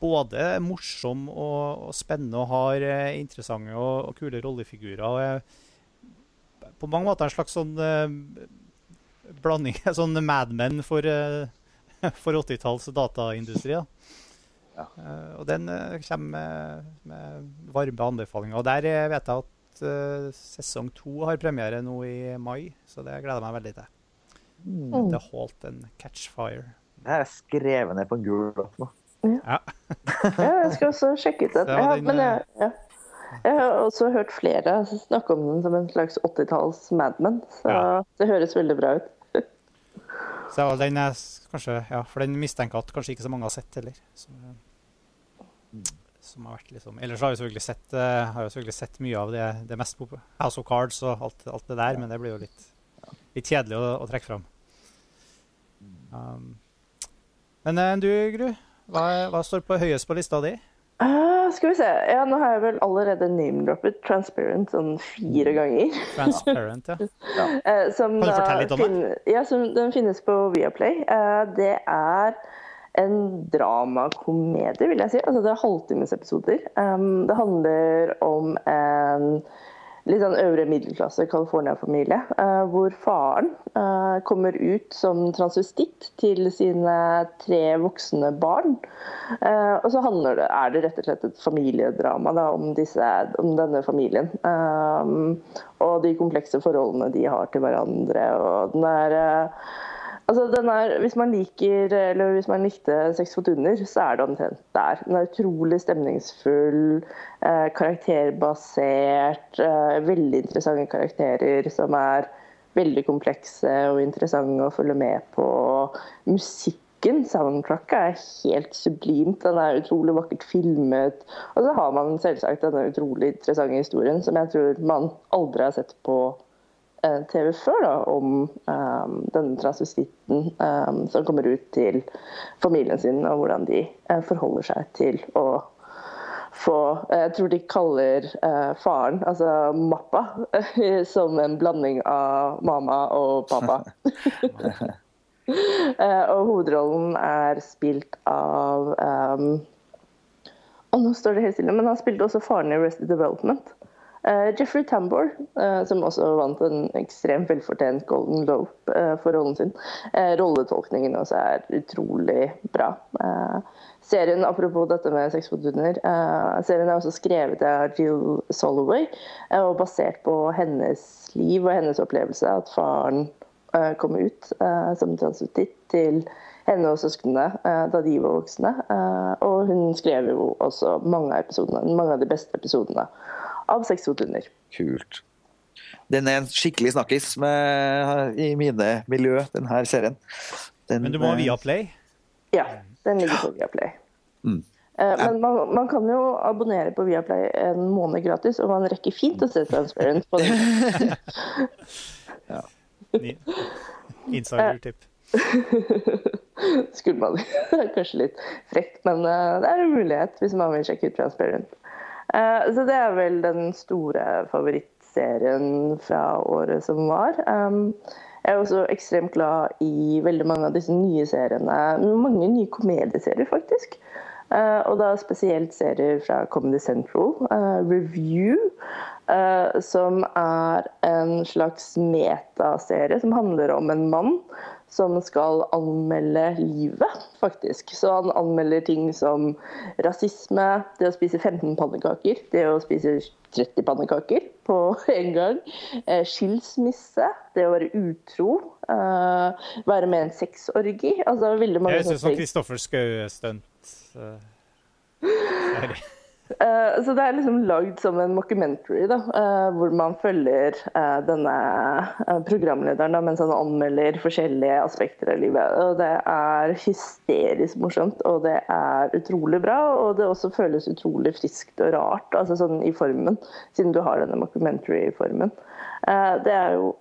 både morsom og, og spennende og har eh, interessante og, og, kule rollefigurer. og er På mange måter en slags sånn uh, blanding Sånn Mad Men for, uh, for 80-talls dataindustri. da. Ja. Uh, og den kommer med, med, varme anbefalinger. Og der vet jeg at sesong to har premiere nå i mai, så det gleder jeg meg veldig til. Mm. The Halt and catchfire. Jeg Det skrevet ned på en gul lapp nå. Ja. ja. jeg skal også sjekke ut den. Ja, men jeg, ja. jeg, har også hørt flere snakke om den som en slags 80-talls Madman, så det høres veldig bra ut. så den er kanskje, ja, For den mistenker at kanskje ikke så mange har sett heller. Som, som har vært liksom, ellers har jeg selvfølgelig sett, har jeg selvfølgelig sett mye av det, det mest på House of Cards og alt, alt det der, men det blir jo litt, litt kjedelig å, å trekke fram. Um, men uh, du, Gru, hva, hva, står på høyest på lista di? Uh, skal vi se. Ja, nå har jeg vel allerede name-droppet Transparent sånn fire ganger. Transparent, ja. ja. Uh, kan du fortelle litt om det? Ja, som, Den finnes på Viaplay. Uh, det er en dramakomedie, vil jeg si. Altså, det er halvtimesepisoder. Um, det handler om en litt sånn øvre middelklasse California-familie, uh, hvor faren uh, kommer ut som transvestitt til sine tre voksne barn. Uh, og så det, er det rett og slett et familiedrama da, om, disse, om, denne familien. og de komplekse forholdene de har til hverandre. og den er Altså, er, hvis man liker, eller hvis man likte Seks fot under, så er det omtrent der. Den er utrolig stemningsfull, eh, karakterbasert, eh, veldig interessante karakterer som er veldig komplekse og interessante å følge med på. Musikk musikken, soundtracket, er helt sublimt. Den er utrolig vakkert filmet. Og så har man selvsagt denne utrolig interessante historien som jeg tror man aldri har sett på TV før, da, om um, denne transvestitten um, som kommer ut til familien sin, og hvordan de uh, forholder seg til å få Jeg tror de kaller uh, faren, altså Mappa, som en blanding av mamma og pappa. og hovedrollen er spilt av um, Og nå står det helt stille, men han spilte også faren i Arrested Development. Uh, Jeffrey Tambor, som også vant en ekstremt velfortjent Golden Globe for rollen sin. rolletolkningen også er utrolig bra. Serien, apropos dette med sexfotoner, uh, serien er også skrevet av Jill Soloway og basert på hennes liv og hennes opplevelse at faren kom ut som transvestitt til henne og søsknene da de var voksne. og hun skrev jo også mange mange av de beste episodene av sexfotoner. Kult. Den er en skikkelig snakkis med, i mine miljø, denne serien. Den, Men du må ha Viaplay? Ja. Den ligger på Viaplay. Mm. Eh, men man, man, kan jo abonnere på Viaplay en måned gratis, og man rekker fint å se Transparent på den. ja. Insider-tipp. Skulle man Kanskje litt frekt, men eh, det er en mulighet hvis man vil sjekke ut Transparent. Eh, så det er vel den store favorittserien fra året som var. Jeg er også ekstremt glad i veldig mange av disse nye seriene. Mange nye komedieserier, faktisk. Uh, og da spesielt serier fra Comedy Central. Uh, Review, som er en slags metaserie som handler om en mann som skal anmelde livet, faktisk. Så han anmelder ting som rasisme, det å spise 15 pannekaker, det å spise 30 pannekaker på en gang, skilsmisse, det å være utro, være med i en sexorgi. Altså veldig mange Jeg syns Kristoffer Schou-stunt Uh, så det er liksom lagd som en mockumentary, da, uh, hvor man følger uh, denne programlederen da, mens han anmelder forskjellige aspekter av livet. Og Det er hysterisk morsomt, og det er utrolig bra. Og det også føles utrolig friskt og rart altså sånn i formen, siden du har denne mockumentary-formen. det er jo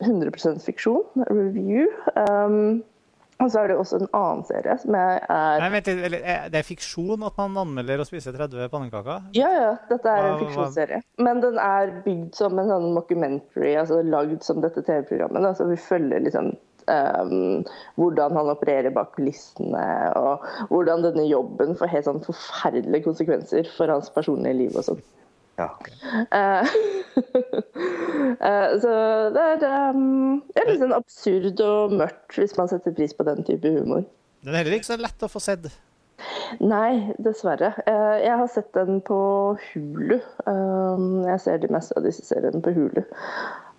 100% fiksjon, review. Um, og så er det også en annen serie som er Nei, vent, Det er fiksjon at man anmelder å spise 30 pannekaker? Ja, ja. Dette er en fiksjonsserie. Men den er bygd som en sånn mockumentary, altså lagd som dette TV-programmet. Altså, vi følger liksom um, hvordan han opererer bak kulissene, og hvordan denne jobben får helt sånn forferdelige konsekvenser for hans personlige liv og sånn. Ja. Uh, så det er, um, det er litt sånn absurd og mørkt hvis man setter pris på den type humor. Den er heller ikke så lett å få sett. Nei, dessverre. Uh, jeg har sett den på Hulu. Um, jeg ser de meste av disse seriene på Hulu.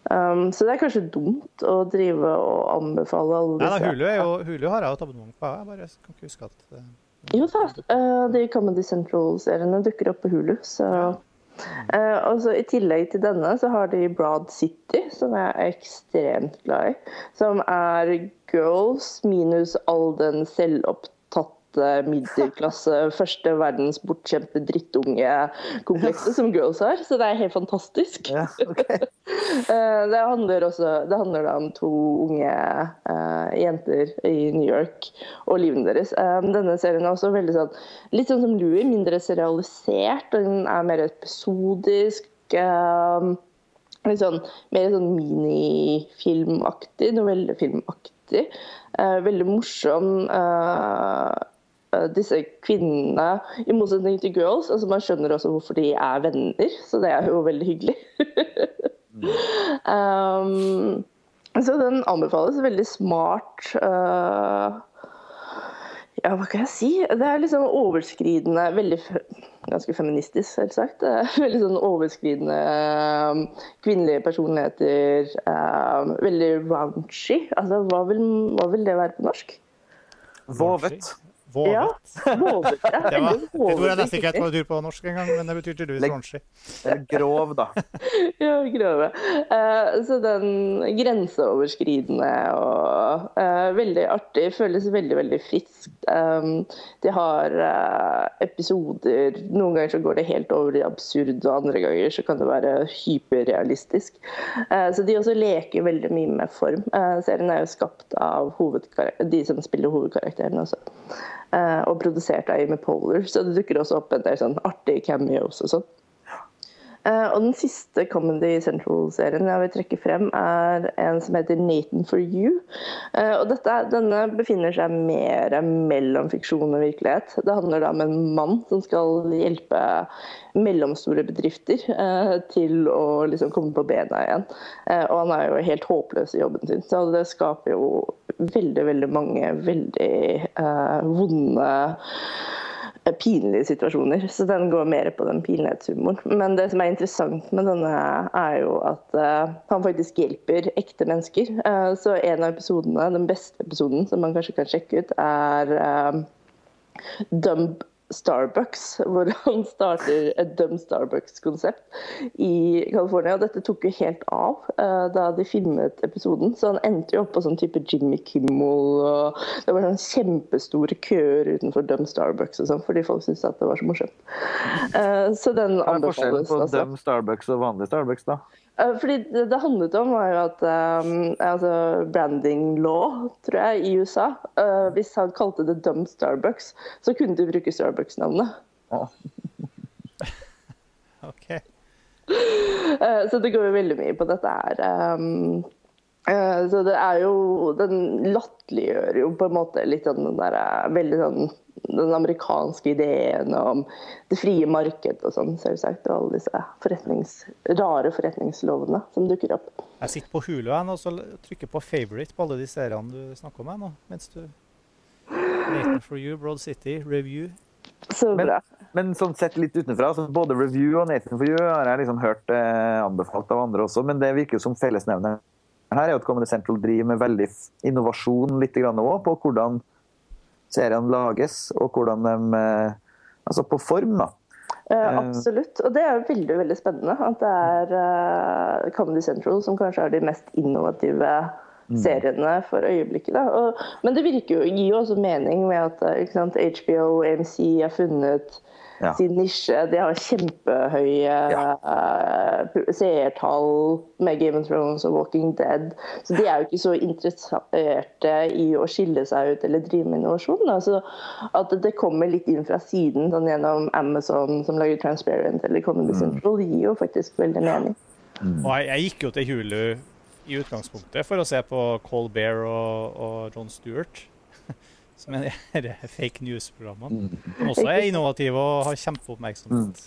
Um, så det er kanskje dumt å drive og anbefale alle disse. Nei, da, Hulu, jo, Hulu har jeg et abonnement på. Jeg bare kan ikke huske at. Jo da, uh, de Comedy Central-seriene dukker opp på Hulu, så ja. Uh, og så I tillegg til denne så har de Broad City, som jeg er ekstremt glad i. Som er girls minus all den selvopptatte middelklasse, første verdens bortskjemte drittunge-komplekset som girls har. Så det er helt fantastisk. Ja, okay. uh, det handler også det handler om to unge uh, jenter i New York og livene deres. Um, denne serien er også veldig sånn litt sånn som Louie, mindre serialisert. og Den er mer episodisk. Um, litt sånn, mer sånn minifilmaktig, novellefilmaktig. Eh, veldig morsom. Uh, disse kvinnene, i motsetning til girls, altså man skjønner også hvorfor de er venner, så det er jo veldig hyggelig. um, så den anbefales. Veldig smart. Uh, ja, hva kan jeg si? Det er liksom overskridende Veldig ganske feministisk, selvsagt. Veldig sånn overskridende um, kvinnelige personligheter. Um, veldig raunchy. Altså, hva vil, hva vil, det være på norsk? Vovet. Vovet, ja. Det var et ord jeg nesten ikke vet hva betyr på norsk engang, men det betyr tydeligvis raunchy. Eller grov, da. Ja, grove. Uh, så den grenseoverskridende og uh, veldig artig, føles veldig, veldig friskt. Um, de har uh, episoder Noen ganger så går det helt over i absurd, og andre ganger så kan det være hyperrealistisk. Så de også leker veldig mye med form. Serien er jo skapt av de som spiller hovedkarakteren også. Eh, og produsert av Amy Poehler, så det dukker også opp en del sånn artige cameos og sånn. Eh, og den siste Comedy Central-serien jeg vil trekke frem, er en som heter Nathan for you. Eh, og dette, denne befinner seg mer mellom fiksjon og virkelighet. Det handler da om en mann som skal hjelpe mellomstore bedrifter eh, til å liksom komme på bena igjen. Og han er jo helt håpløs i jobben sin, så det skaper jo veldig, veldig mange veldig eh, vonde pinlige situasjoner. Så den går mer på den pinlighetshumoren. Men det som er interessant med denne, er jo at uh, han faktisk hjelper ekte mennesker. Uh, så en av episodene, den beste episoden som man kanskje kan sjekke ut, er uh, Dumb Starbucks, hvor han starter et Dumb Starbucks-konsept i California. Og dette tok jo helt av uh, da de filmet episoden, så han endte jo opp på sånn type Jimmy Kimmel. og Det var sånn kjempestore køer utenfor Dumb Starbucks og sånn, fordi folk syntes at det var så morsomt. Uh, så den Hva er forskjellen på altså. Dum Starbucks og vanlig Starbucks, da? Eh, Fordi det det handlet om var jo at um, altså branding law, tror jeg, i USA Uh, Hvis han kalte det Dumb Starbucks, så kunne de bruke Starbucks-navnet. Å, Ok. Uh, så det går jo veldig mye på dette her. um, så det er jo Den latterliggjør jo på en måte litt den der eh, veldig sånn den amerikanske ideen om det frie marked og sånn, selvsagt. Og alle disse forretnings, rare forretningslovene som dukker opp. Jeg sitter på Hulu jeg, nå, og så trykker på 'favorite' på alle de seriene du snakker om her nå. Mens du Nathan for you, Broad City, Review. Så bra. Men sånn sett litt utenfra, så både Review og Nathan for You har jeg liksom hørt eh, anbefalt av andre også, men det virker jo som fellesnevner. Her er jo at Comedy Central driver med veldig innovasjon litt grann også, på hvordan seriene lages, og hvordan de eh, Altså på form, da. Eh, absolutt. Og det er jo veldig veldig spennende at det er eh, Comedy Central som kanskje er de mest innovative seriene for øyeblikket. Og, men det virker jo, gir jo også mening med at eh, sant, HBO og AMC har funnet Ja. sin nisje. De har kjempehøye eh, seertall med Game of Thrones og Walking Dead. Så de er jo ikke så interesserte i å skille seg ut eller drive med innovasjon. Da. Så at det kommer litt inn fra siden sånn gjennom Amazon som lager Transparent eller Comedy Central, gir jo faktisk veldig mening. Og jeg, jeg gikk jo til Hulu i utgangspunktet for å se på Colbert og, og John Stewart. Som er disse fake news-programmene. Som også er innovative og har kjempeoppmerksomhet.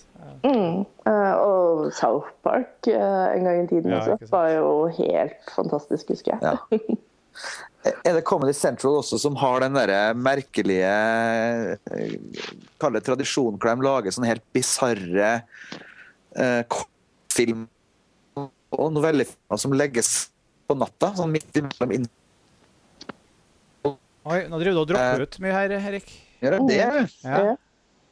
Mm. Eh, og South Park eh, en gang i tiden Ja, også var jo helt fantastisk, husker jeg. Ja. Er det Comedy Central også som har den der merkelige eh, Kall det tradisjonen hvor de lager sånne helt bisarre eh, film og novellefilmer som legges på natta? Sånn midt imellom inn... Oi, nå driver du og dropper ut mye her, Erik. Gjør jeg det? Ja. Ja.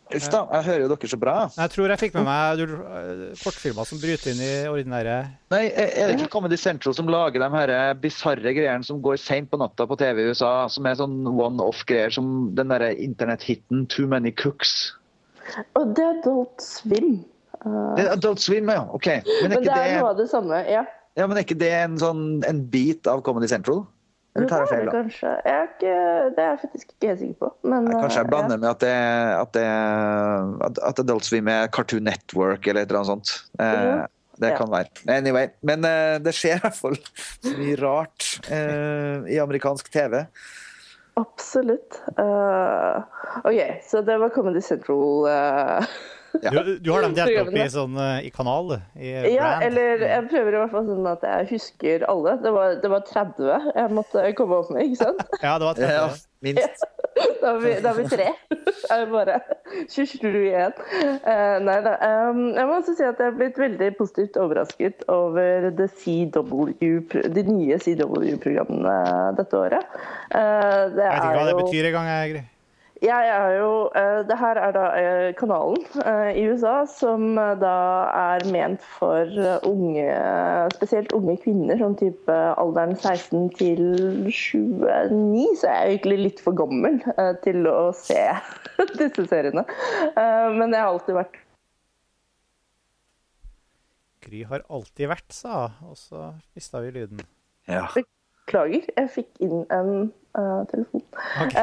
Uff da, jeg hører jo dere så bra. Jeg tror jeg fikk med meg du, eh, kortfilmer som bryter inn i ordinære Nei, er er det ikke Comedy Central som lager de her bisarre greiene som går seint på natta på TV i USA, som er sånn one-off-greier, som den derre internetthiten 'Too Many Cooks'? Og det er Adult Swim. Uh... Det er Adult Swim, ja. OK. Men er men det er det, noe av det samme. Ja. ja, men er ikke det en, sånn, en bit av Comedy Central? Eller tar jeg feil, det da? Jeg er ikke, det er jeg faktisk ikke helt sikker på. Men, Nei, Kanskje jeg blander ja. med at, det, at, det, at, at Adult Swim er Cartoon Network eller et eller annet sånt. Eh, Mhm. det Ja. kan være. Anyway. Men eh, det skjer i hvert fall så mye rart eh, i amerikansk TV. Absolutt. Uh, OK, så det var Comedy Central. eh, Ja. Du, du har dem delt opp i, sånn, eh, i kanal? I Ja, brand. eller jeg prøver i hvert fall sånn at jeg husker alle. Det var, det var 30 jeg måtte komme opp med, ikke sant? Ja, det var Ja, 30. minst. Da har vi, da har vi tre. Jeg er bare 27 igjen. Uh, nei da. Um, jeg må også si at jeg er blitt veldig positivt overrasket over the CW, de nye CW-programmene dette året. Uh, det Jeg vet ikke hva er det betyr engang. jeg- Jeg er jo eh, Det her er da eh, kanalen eh, i USA som da er ment for unge, spesielt unge kvinner, sånn type alderen 16 til 29. Så jeg er egentlig litt for gammel til å se disse seriene. Eh, men jeg har alltid vært Gry har alltid vært, sa og så mista vi lyden. Ja. Beklager, jeg fikk inn en uh, telefon. Ok.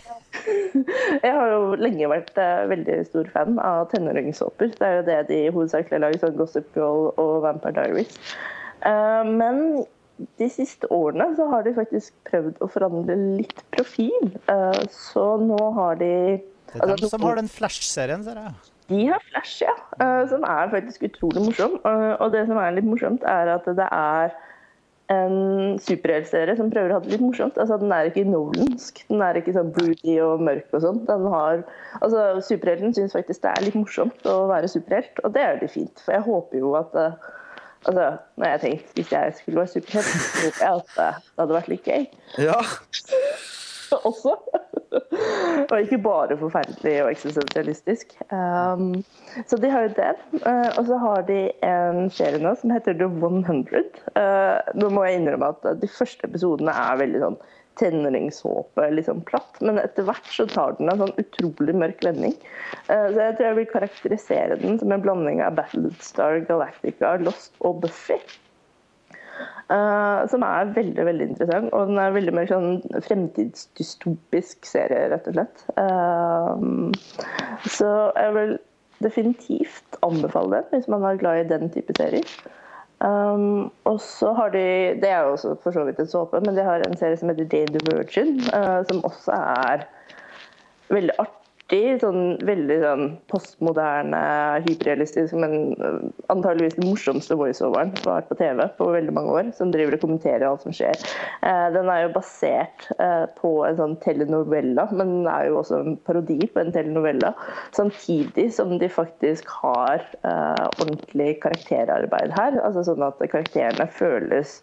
Jeg har jo lenge vært eh, veldig stor fan av tenåringssåper. Det er jo det de hovedsakelig lager, sånn Gossip Girl og Vampire Diaries. Eh, men de siste årene så har de faktisk prøvd å forandre litt profil. Eh, så nå har de Det er altså, dem som har den Flash-serien, ser jeg. de har Flash, ja. eh, Som er faktisk utrolig morsom. Eh, Og det som er litt morsomt, er at det er en superheltserie som prøver å ha det litt morsomt. Altså, den er ikke nolansk. Den er ikke sånn broody og mørk og sånn. Den har Altså, superhelten syns faktisk det er litt morsomt å være superhelt, og det er veldig fint. For jeg håper jo at uh, Altså, når jeg tenkte hvis jeg skulle være superhelt, så håper jeg at eh, det hadde vært litt gøy ja. også. og ikke bare forferdelig og eksistensialistisk. Um, så de har jo det. Uh, og så har de en serie nå som heter The 100. Uh, nå må jeg innrømme at de første episodene er veldig sånn tenåringshåpe, litt sånn platt. Men etter hvert så tar den en sånn utrolig mørk vending. Uh, så jeg tror jeg vil karakterisere den som en blanding av Battlestar Galactica, Lost og Buffy. Uh, som er veldig veldig interessant. Og den er veldig mer sånn fremtidsdystopisk serie, rett og slett. Uh, så jeg vil definitivt anbefale den hvis man er glad i den type serier. Um, og så har de Det er jo også for så vidt en såpe, men de har en serie som heter Day the Virgin, uh, som også er veldig artig. Sånn, veldig sånn postmoderne, hyperrealistisk, men øh, antageligvis den morsomste voiceoveren som har vært på TV på veldig mange år. Som driver og kommenterer alt som skjer. Eh, den er jo basert eh, på en sånn telenovella, men den er jo også en parodi på en telenovella. Samtidig som de faktisk har eh, ordentlig karakterarbeid her. altså Sånn at karakterene føles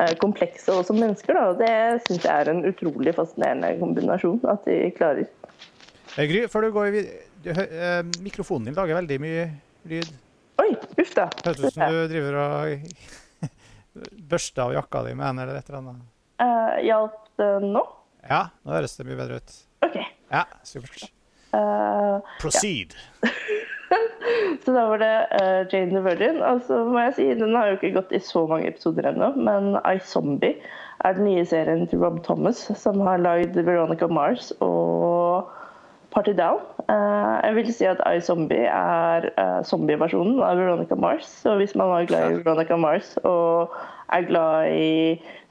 eh, komplekse også som mennesker. Da. og Det syns jeg er en utrolig fascinerende kombinasjon at de klarer. Eh, Gry, før du går vid du, hø- eh, Mikrofonen din lager veldig mye lyd. Oi, uff da. Høres ut som du driver og børster av jakka di med en eller et eller annet. Uh, Hjalp det nå? Ja, nå høres det mye bedre ut. OK. Ja, supert. Uh, Proceed. så da var det uh, Jane the Virgin. Og så må jeg si, Den har jo ikke gått i så mange episoder ennå, men I Zombie er den nye serien til Rob Thomas, som har lagd Veronica Mars og Party Down. Eh, jeg vil si at iZombie er uh, zombieversjonen av Veronica Mars. Så hvis man var glad i Veronica Mars og er glad i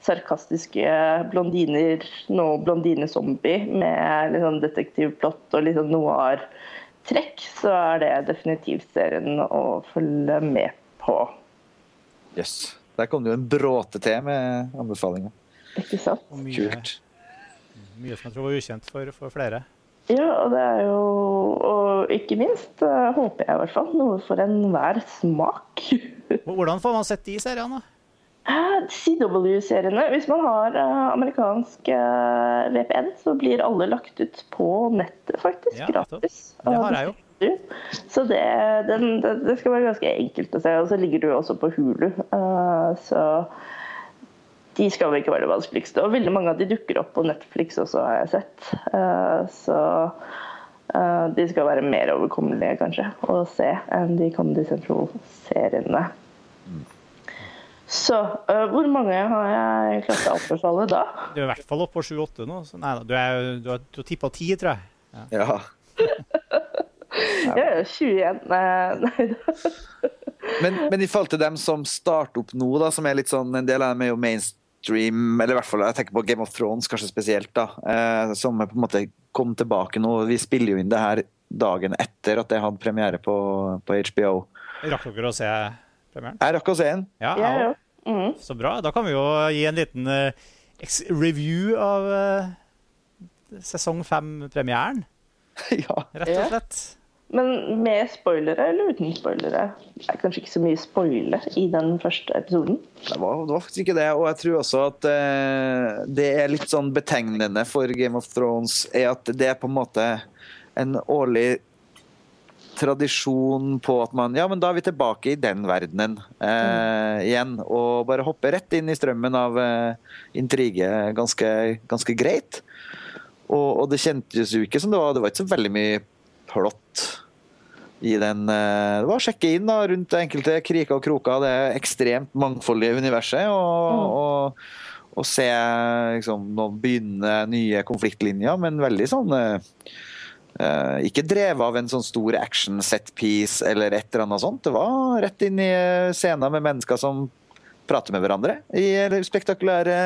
sarkastiske blondiner, nå blondinezombie med litt sånn detektivplott og litt sånn noir-trekk, så er det definitivt serien å følge med på. Jøss. Der kom det jo en bråte til med anbefalinger. Ikke sant? Mye, Kult. mye som jeg tror var ukjent for, for flere. Ja, og det er jo Og ikke minst eh, håper jeg i hvert fall noe for enhver smak. Hvordan får man sett de seriene? da? Eh, CW-seriene. Hvis man har eh, amerikansk VPN, så blir alle lagt ut på nettet, faktisk. Ja, gratis. Det har jeg jo. Så det, den, det, skal være ganske enkelt å se. Og så ligger du også på Hulu. så de skal vel ikke være det vanskeligste. Og veldig mange av de dukker opp på Netflix også, har jeg sett. Eh, så eh, de skal være mer overkommelige, kanskje, å se enn de Comedy Central-seriene. Så eh, hvor mange har jeg klart å anbefale da? Du er i hvert fall oppe på 7-8 nå. Så nei da, du, er, du har, har tippa 10, tror jeg. Ja. Ja, ja, 21. Nei, nei da. Men, men i forhold til dem som starter opp nå, da, som er litt sånn En del av dem er jo mainstream, eller i hvert fall jeg tenker på Game of Thrones kanskje spesielt, da. Eh, som på en måte kom tilbake nå. Vi spiller jo inn det her dagen etter at det hadde premiere på, på HBO. Rakk dere å se premieren? Jeg rakk å se den. Ja, Ja, ja. Mhm. Så bra. Da kan vi jo gi en liten eh, review av eh, sesong fem-premieren, ja. rett og Ja. slett. Men med spoilere eller uten spoilere? Det er kanskje ikke så mye spoile i den første episoden. Det var, det var faktisk ikke det. Og jeg tror også at eh, det er litt sånn betegnende for Game of Thrones, er at det er på en måte en årlig tradisjon på at man Ja, men da er vi tilbake i den verdenen eh, igjen. Og bare hopper rett inn i strømmen av eh, intrige ganske, ganske greit. Og, og det kjentes jo ikke som det var Det var ikke så veldig mye plott i den eh, Det var å sjekke inn da, rundt enkelte kriker og kroker det ekstremt mangfoldige universet. og, og og se liksom, noen begynne nye konfliktlinjer, men veldig sånn eh, eh, Ikke drevet av en sånn stor action set-piece eller et eller annet sånt. Det var rett inn i eh, scener med mennesker som prater med hverandre i spektakulære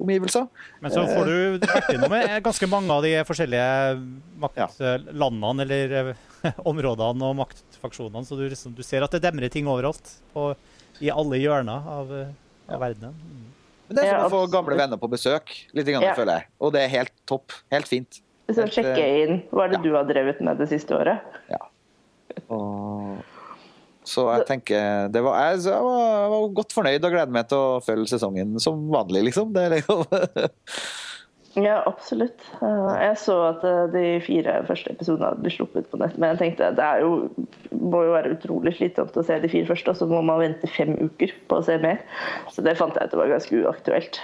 omgivelser. Men så får du vært innom med ganske mange av de forskjellige maktlandene eller eh, områdene og maktfaksjonene, så du, liksom, du ser at det demrer ting overalt. På, I alle hjørner av, eh, av verdenen. Mm. Men det er som Ja, å få gamle venner på besøk, litt grann, Ja. føler jeg. Og det er helt topp. Helt fint. Så sjekker sjekke eh, inn. Hva er det ja. du har drevet med det siste året? Ja. Og, så jeg tenker det var, jeg, jeg, var, jeg var godt fornøyd og gleder meg til å følge sesongen som vanlig, liksom. Det liksom Ja, absolutt. Eh, Jeg så at eh, de fire første episodene blitt sluppet på nett, men jeg tenkte det er jo, må jo være utrolig slitsomt å se de fire første, og så må man vente fem uker på å se mer. Så det fant jeg ut var ganske uaktuelt.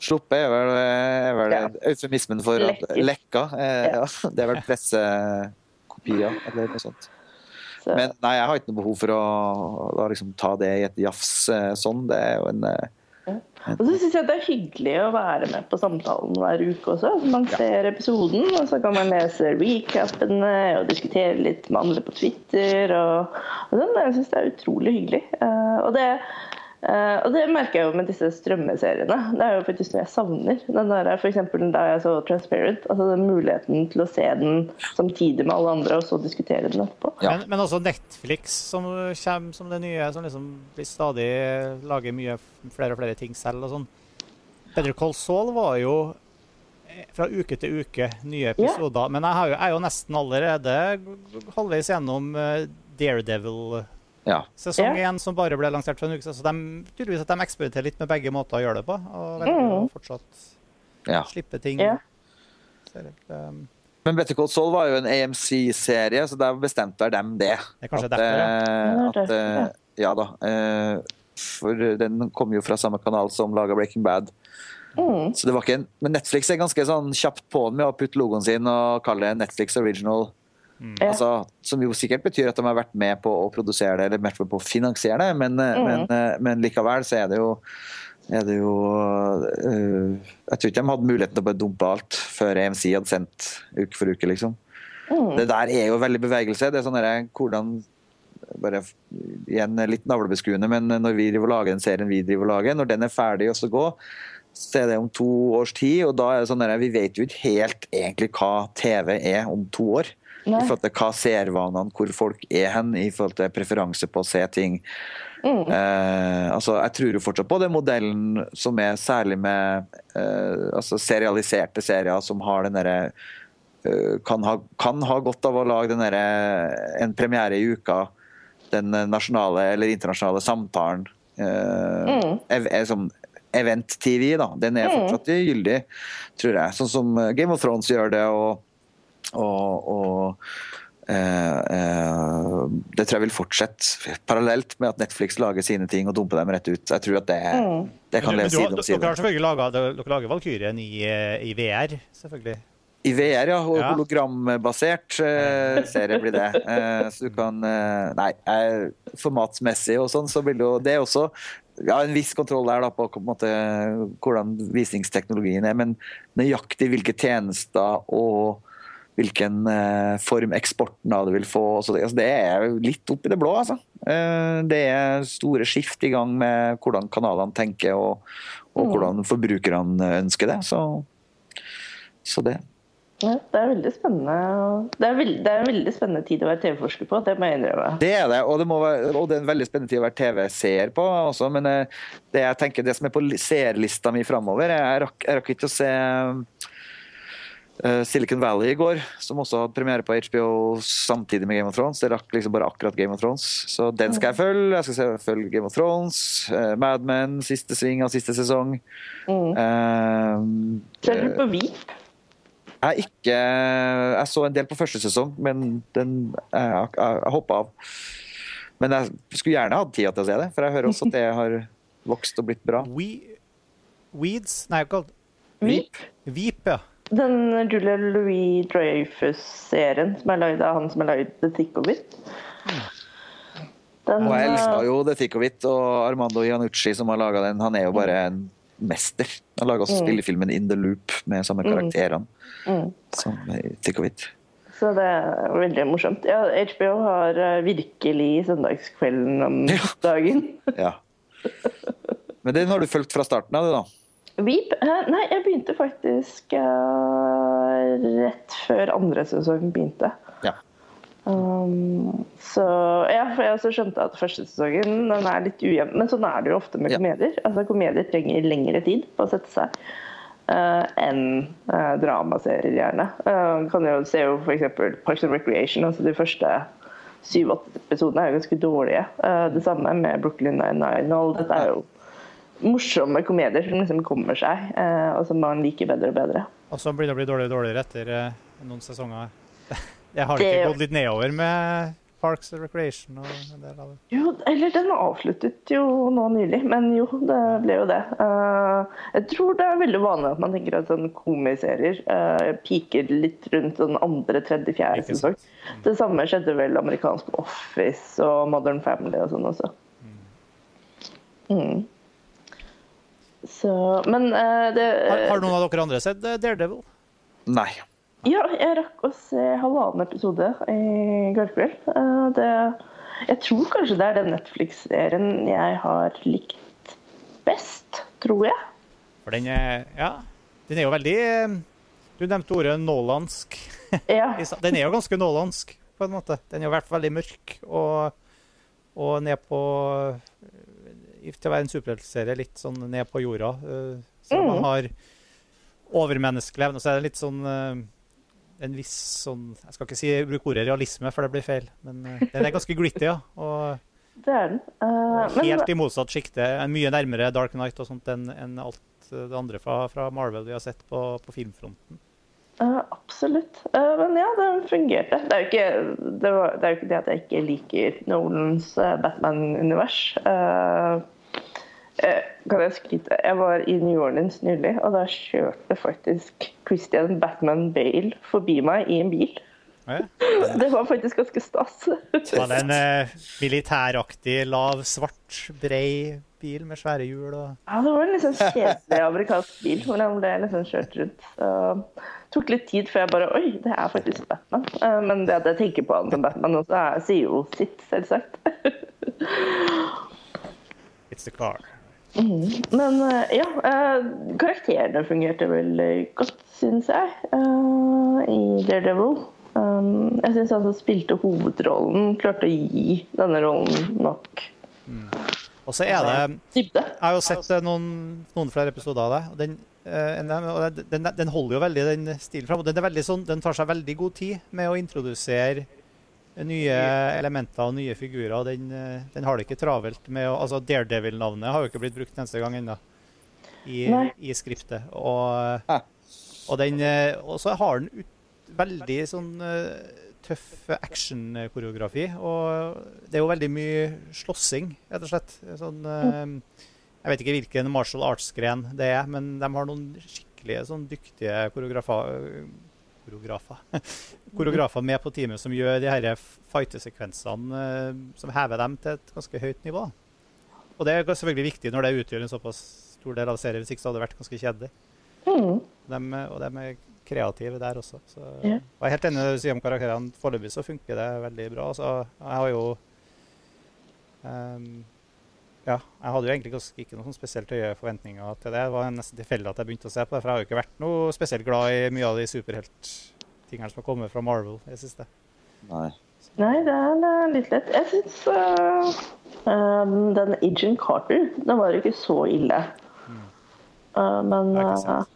Sluppet er vel, er vel Ja. eufemismen for at Lekket. lekka. Eh, Ja. ja. Det er vel pressekopier eller noe sånt. Men nei, jeg har ikke noe behov for å, da, liksom, ta det i et jafs eh, sånn. Det er jo en eh, og så syns jeg det er hyggelig å være med på samtalen hver uke også. Man ser episoden, og så kan man lese recapene og diskutere litt med andre på Twitter. Og, og sånn. Jeg syns det er utrolig hyggelig. Eh, og, det, eh, og det merker jeg jo med disse strømmeseriene. Det er jo faktisk noe jeg savner. Den der, for eksempel da jeg så Transparent. altså den Muligheten til å se den samtidig med alle andre, og så diskutere den etterpå. Ja. Men, men også Netflix som kommer som det nye, som liksom blir stadig lager mye flere og flere ting selv og sånn. Better Call Saul var jo eh, fra uke til uke nye episoder. Men jeg, har jo, jeg er jo nesten allerede halvveis gjennom eh, Daredevil Ja. sesong én, som bare ble lansert for en uke siden. Så de, tydeligvis at de eksperimenterer litt med begge måter å gjøre det på. Og velger å Mm. fortsatt ja. slippe ting. Ja. Så det, um, Men Better Call Saul var jo en AMC-serie, så der bestemte vel dem det. Det at, derfor, ja. eh, at, derfor, ja. eh, da. eh, For den kom jo fra samme kanal som laga Breaking Bad. Mm. Så det var ikke en, Men Netflix er ganske sånn kjapt på med å putte logoen sin og kalle det Netflix Original. Ja. Altså, som jo sikkert betyr at de har vært med på å produsere det, eller vært med på å finansiere det, men, eh, Mm. men, eh, men likevel så er det jo er det jo uh, Jeg tror ikke de hadde muligheten til å bare dumpe alt før EMC hadde sendt uke for uke, liksom. Mm. Det der er jo veldig bevegelse. Det er sånn der, hvordan bare Igjen litt navlebeskuende, men når vi driver og lager den serien vi driver og lager, når den er ferdig og så gå, så er det om to års tid, og da er det sånn at vi vet jo ikke helt egentlig hva TV er om to år. Nei. I forhold til hva servanene, hvor folk er hen, i forhold til preferanse på å se ting. Mm. Eh, altså, jeg tror jo fortsatt på den modellen som er særlig med eh, altså serialiserte serier som har den derre eh, kan, kan ha godt av å lage den der, en premiere i uka. Den nasjonale eller internasjonale samtalen. Eh, Mm. er, er som Event-TV, da. Den er Mm. fortsatt gyldig, tror jeg. Sånn som Game of Thrones gjør det, og, og, og eh, eh, det tror jeg vil fortsette parallelt med at Netflix lager sine ting og dumper dem rett ut. Jeg tror at det, Mm. det kan leve side om side dere har selvfølgelig laget, dere lager Valkyrien i, eh, i VR, selvfølgelig. I VR, ja. Og Ja. hologrambasert uh, serie blir det. Så du kan Nei, formatsmessig og sånn, så vil det jo Det også ja, en viss kontroll der da, på, på en måte, hvordan visningsteknologien er, men nøyaktig hvilke tjenester og hvilken eh, form eksporten av det vil få. Så det, altså, det er litt opp i det blå, altså. Eh, det er store skift i gang med hvordan kanalene tenker og, og Mm. hvordan forbrukerne ønsker det. Så, så det. Ja, det er veldig spennende. Det er, veld, det er en veldig spennende tid å være TV-forsker på, det må jeg innrømme. Det er det, og det, være, og det er en veldig spennende tid å være TV-seer på også. Men eh, det jeg tenker, det som er på li- seerlista mi framover Jeg rakk, jeg rakk ikke å se Silicon Valley i går, som også hadde premiere på HBO samtidig med Game of Thrones. Det rakk liksom bare akkurat Game of Thrones, så den skal jeg følge. Jeg skal se- følge Game of Thrones, uh, Mad Men, siste sving av siste sesong. Mm. Uh, Ser du på Veep? jeg, ikke, jeg så en del på første sesong, men den, jeg, jeg, jeg hoppa av. Men jeg skulle gjerne hatt tida til å se det, for jeg hører også at det har vokst og blitt bra. We, weeds Nei, hva Veep? Veep, ja. Den Julia Louis Dreyfus-serien som er lagd av han som har lagd The Thick of It. Den, Og jeg eh, elska jo The Thick of It og Armando Iannucci som har laga den. Han er jo bare en mester. Han laga også spillefilmen In the Loop med samme karakterene mm. som Thick of It. Så det er veldig morsomt. Ja, HBO har eh, virkelig søndagskvelden om Ja. dagen. Ja. Men den har du fulgt fra starten av, det da? Veep? Eh, Nei, jeg begynte faktisk eh, rett før andre sesong begynte. Ja. Um, så ja, for jeg også skjønte at første sesongen den er litt ujevn. Men sånn er det jo ofte med Ja. komedier. Altså Komedier trenger lengre tid på å sette seg uh, enn uh, dramaserier, gjerne. Uh, kan jo se jo f.eks. Parks and Recreation. altså De første syv-åtte episodene er jo ganske dårlige. Det samme med Brooklyn Nine-Nine. Dette er jo morsomme komedier som liksom kommer seg, eh, og som man liker bedre og bedre. Og så blir det å bli dårligere og dårligere etter eh, noen sesonger. Jeg har Det- ikke gått litt nedover med Parks and Recreation og en del av det. Jo, eller den avsluttet jo nå nylig, men jo, det ble jo det. Eh, jeg tror det er veldig vanlig at man tenker at sånn komiserier piker litt rundt sånn andre, tredje, fjerde sesong. Det samme skjedde vel amerikansk Office og Modern Family og sånn også. Mm. Så, men uh, det Har, har noen av dere andre sett eh, Daredevil? Nei. Ja, jeg rakk å se halvannen episode i går kveld. Uh, Det, jeg tror kanskje det er den Netflix-serien jeg har likt best, tror jeg. For den er Ja, den er jo veldig Du nevnte ordet nålandsk. Ja, Den er jo ganske nålandsk, på en måte. Den er jo i hvert fall veldig mørk og, og ned på eh, Til å være en superheltserie litt sånn ned på jorda. så Så man Mm. har overmenneskelig evne. Og så er det litt sånn eh, en viss sånn Jeg skal ikke si bruke ordet realisme, for det blir feil. Men eh, den er ganske gritty, ja. Og det er den. helt Men i motsatt sjikte. Mye nærmere Dark Knight og sånt enn en alt det andre fra, fra Marvel vi har sett på, på filmfronten. Uh, absolutt. Uh, Men ja, den fungerte. Det er jo ikke det, var, det, er jo ikke det at jeg ikke liker Nolans eh, Batman-univers. Eh, eh, Kan jeg skryte? Jeg var i New Orleans nylig, og da kjørte faktisk Christian Batman Bale forbi meg i en bil. Ja. Det var faktisk ganske stas. Var det en eh, militæraktig, lav, svart, brei bil med svære hjul og Ja, det var en sånn kjedelig amerikansk bil hvor han ble liksom kjørt rundt. Så det tok litt tid før jeg bare Oi, det er faktisk Batman. Eh, Men det at jeg tenker på han som Batman også, er, sier jo sitt, selvsagt. It's the car. Men eh, ja, eh, karakterene fungerte veldig godt, syns jeg, eh, i Daredevil. Um, jeg syns han som spilte hovedrollen, klarte å gi denne rollen nok Og så er det. Jeg har jo sett noen, noen flere episoder av det. og Den, den, den, holder jo veldig den stilen fram. Den, veldig sånn, den tar seg veldig god tid med å introdusere nye elementer og nye figurer. og Den, eh, den har det ikke travelt med å altså Daredevil-navnet har jo ikke blitt brukt neste eneste gang ennå i, i skriptet. Og, og, den, eh, og så har den ut, veldig sånn eh, tøff action-koreografi. Og det er jo veldig mye slåssing, rett og slett. Sånn, eh, jeg vet ikke hvilken martial arts-gren det er, men de har noen skikkelige sånn dyktige koreografer, koreografer, koreografer med på teamet som gjør de her fightesekvensene eh, som hever dem til et ganske høyt nivå. Og det er selvfølgelig viktig når det utgjør en såpass stor del av serien, hvis ikke så hadde det vært ganske kjedelig. Mm. Dem, og de er kreative der også. Så, Ja. Og jeg er helt enig i det du sier om karakterene. Foreløpig så funker det veldig bra. Så jeg har jo ehm, Ja, jeg hadde jo egentlig ikke noen sånn spesielt høye forventninger til det. Det var nesten tilfeldig at jeg begynte å se på det, for jeg har jo ikke vært noe spesielt glad i mye av de superhelttingene som har kommet fra Marvel i det siste. Nei. Nei, det er, litt lett. Jeg syns uh, um, den Agent Carter, den var jo ikke så ille. Uh, men Det har ikke uh,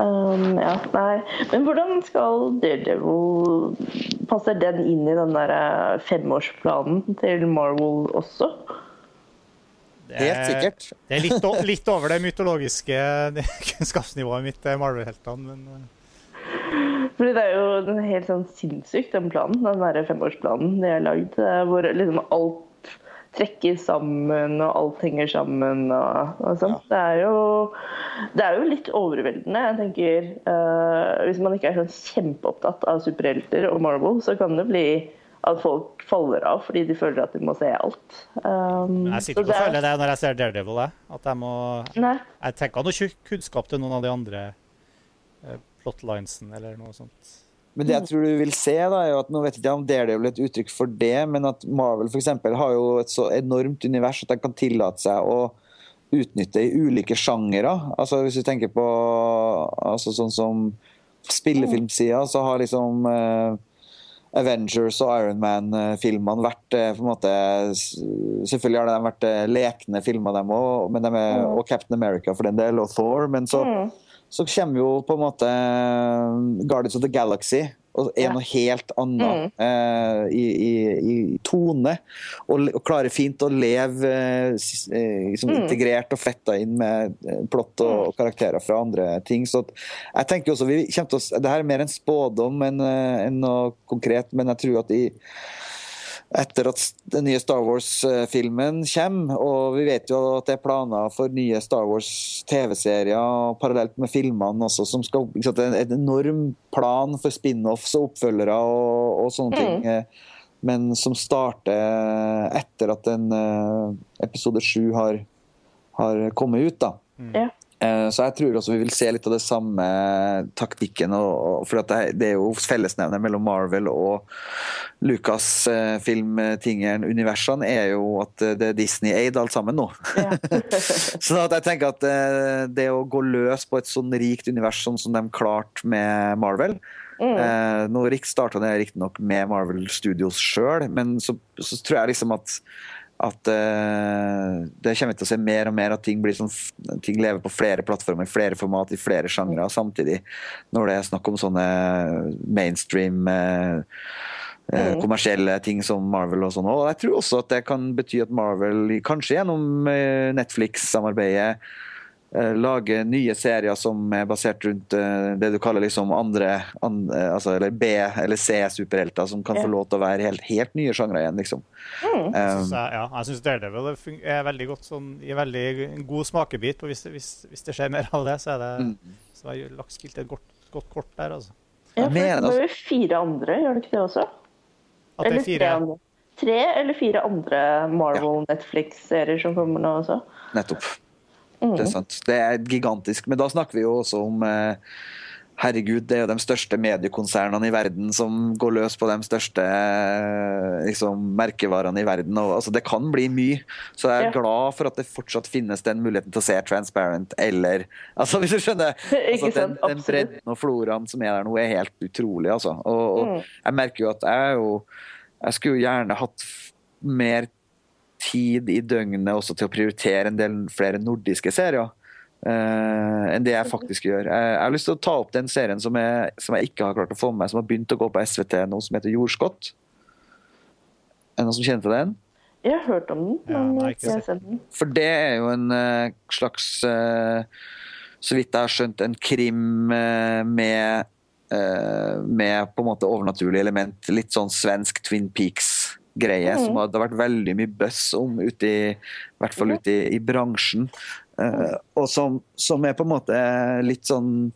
Um, ja, nei. Men hvordan skal Daredevil Passer den inn i den der eh, femårsplanen til Marvel også? Det Helt sikkert. Det er litt, litt over det mytologiske kunnskapsnivået mitt, eh, Marvel-heltene. Men eh, Fordi det er jo helt sånn sinnssykt, den planen. Den der femårsplanen de har lagd. eh, Hvor liksom alt trekker sammen, og alt henger sammen og, og sånt. Det, er jo, det er jo litt overveldende. Jeg tenker Uh, Hvis man ikke er sånn kjempeopptatt av superhelter og Marvel, så kan det bli at folk faller av fordi de føler at de må se alt. Um, jeg sitter ikke og er- føler det når jeg ser Daredevil. Jeg, at jeg må Nei. Jeg tenker noe tjukk kunnskap til noen av de andre eh, plotlinesene eller noe sånt. Men det jeg tror du vil se, da, er jo at nå vet jeg ikke om Daredevil er et uttrykk for det, men at Marvel for eksempel har jo et så enormt univers at de kan tillate seg å utnytte i ulike sjangere. Altså Hvis du tenker på altså sånn som spillefilmsida, så har liksom eh, Avengers og Iron Man-filmene vært eh, på en måte Selvfølgelig har de vært eh, lekne filmer, dem òg, er, og Captain America for den del, og Thor. Men så, Mm. så kommer jo på en måte eh, Guardians of the Galaxy. Og er noe helt annet eh, i, i, i tone. Og, og klarer fint å leve eh, liksom integrert og fletta inn med eh, plott og, og karakterer fra andre ting. Så at, jeg tenker også, vi kommer til å, Det her er mer en spådom enn eh, enn noe konkret, men jeg tror at i etter at den nye Star Wars-filmen kommer, og vi vet jo at det er planer for nye Star Wars TV-serier parallelt med filmene også, som skal liksom, Det En en enorm plan for spin-offs og oppfølgere og, og sånne ting. eh, Men som starter etter at en eh, episode sju har, har kommet ut. da. Ja. Eh, Så jeg tror også vi vil se litt av det samme taktikken. For at det, er jo fellesnevner mellom Marvel og Lucas-filmtingeren, universene, er jo at eh, det er Disney-aid alt sammen nå. Ja. Så jeg tenker at eh, det å gå løs på et sånn rikt univers sånn som de klarte med Marvel Mm. Nå starta det riktignok med Marvel Studios sjøl, men så, så tror jeg liksom at at uh, det kommer til å se mer og mer at ting, blir sånn, ting lever på flere plattformer, flere format, i flere sjangre samtidig. Når det er snakk om sånne mainstream uh, eh, kommersielle ting som Marvel og sånn. Og jeg tror også at det kan bety at Marvel, kanskje gjennom Netflix-samarbeidet, eh, lager nye serier som er basert rundt eh, det du kaller liksom andre, an, eh, altså, eller B- eller C-superhelter, som kan Ja. få lov til å være helt, helt nye sjangre igjen, liksom. Mm. Um, jeg jeg, ja, jeg syns Daredevil er er veldig godt sånn, gir veldig god smakebit. Og hvis, hvis, hvis det skjer mer av det, så er det Mm. så jeg lagt spilt et godt, godt kort der, altså. Ja, for det var jo fire andre, gjør det ikke det også? At det er fire tre. Tre eller fire andre Marvel Netflix-serier som kommer nå også. Nettopp. Det er. Det er gigantisk. Men da snakker vi jo også om eh, Herregud, det er jo de største mediekonsernene i verden som går løs på de største eh, liksom, merkevarene i verden. Og, altså, det kan bli mye. Så jeg er Ja. glad for at det fortsatt finnes den muligheten til å se Transparent eller altså, Hvis du skjønner? Altså, den, den bredden og floraen som er der nå, er helt utrolig. Altså. Og, og jeg merker jo at jeg er jo Jeg skulle jo gjerne hatt mer tid i døgnet også til å prioritere en del flere nordiske serier. Uh, enn det jeg faktisk gjør. Jeg, jeg har lyst til å ta opp den serien som jeg, som jeg ikke har klart å få med meg, som har begynt å gå på SVT nå, som heter Jordskott. Er det noen som kjenner til den? Jeg har hørt om den, Ja, ikke jeg har sett den. For det er jo en uh, slags uh, Så vidt jeg har skjønt, en krim med med på en måte overnaturlige element. Litt sånn svensk Twin Peaks-greie, som har, det har vært veldig mye buzz om ute i, i hvert fall ute i, i bransjen. Uh, og som, som er på en måte litt sånn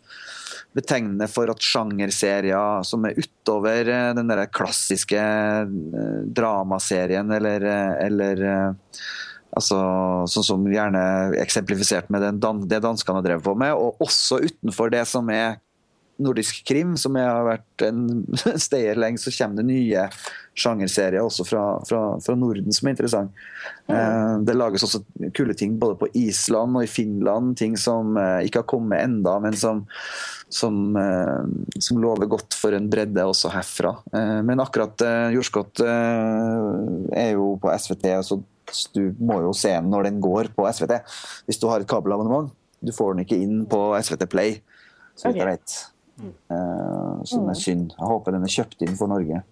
betegnende for at sjangerserier som er utover eh, den der klassiske eh, dramaserien eller, eller Altså, sånn som gjerne eksemplifisert med den dan det danskene har drevet på med, og også utenfor det som er nordisk krim, som jeg har vært en stayer lenge, så kommer det nye sjangerserier også fra, fra, fra Norden som er interessant. Eh, det lages også kule ting både på Island og i Finland, ting som eh, ikke har kommet enda, men som, som, eh, som lover godt for en bredde også herfra. Eh, men akkurat Jordskott er jo på SVT, så du må jo se den når den går på SVT. Hvis du har et kabelabonnement. Du får den ikke inn på SVT Play. så vidt jeg vet. Eh, som er synd. Jeg håper den er kjøpt inn for Norge.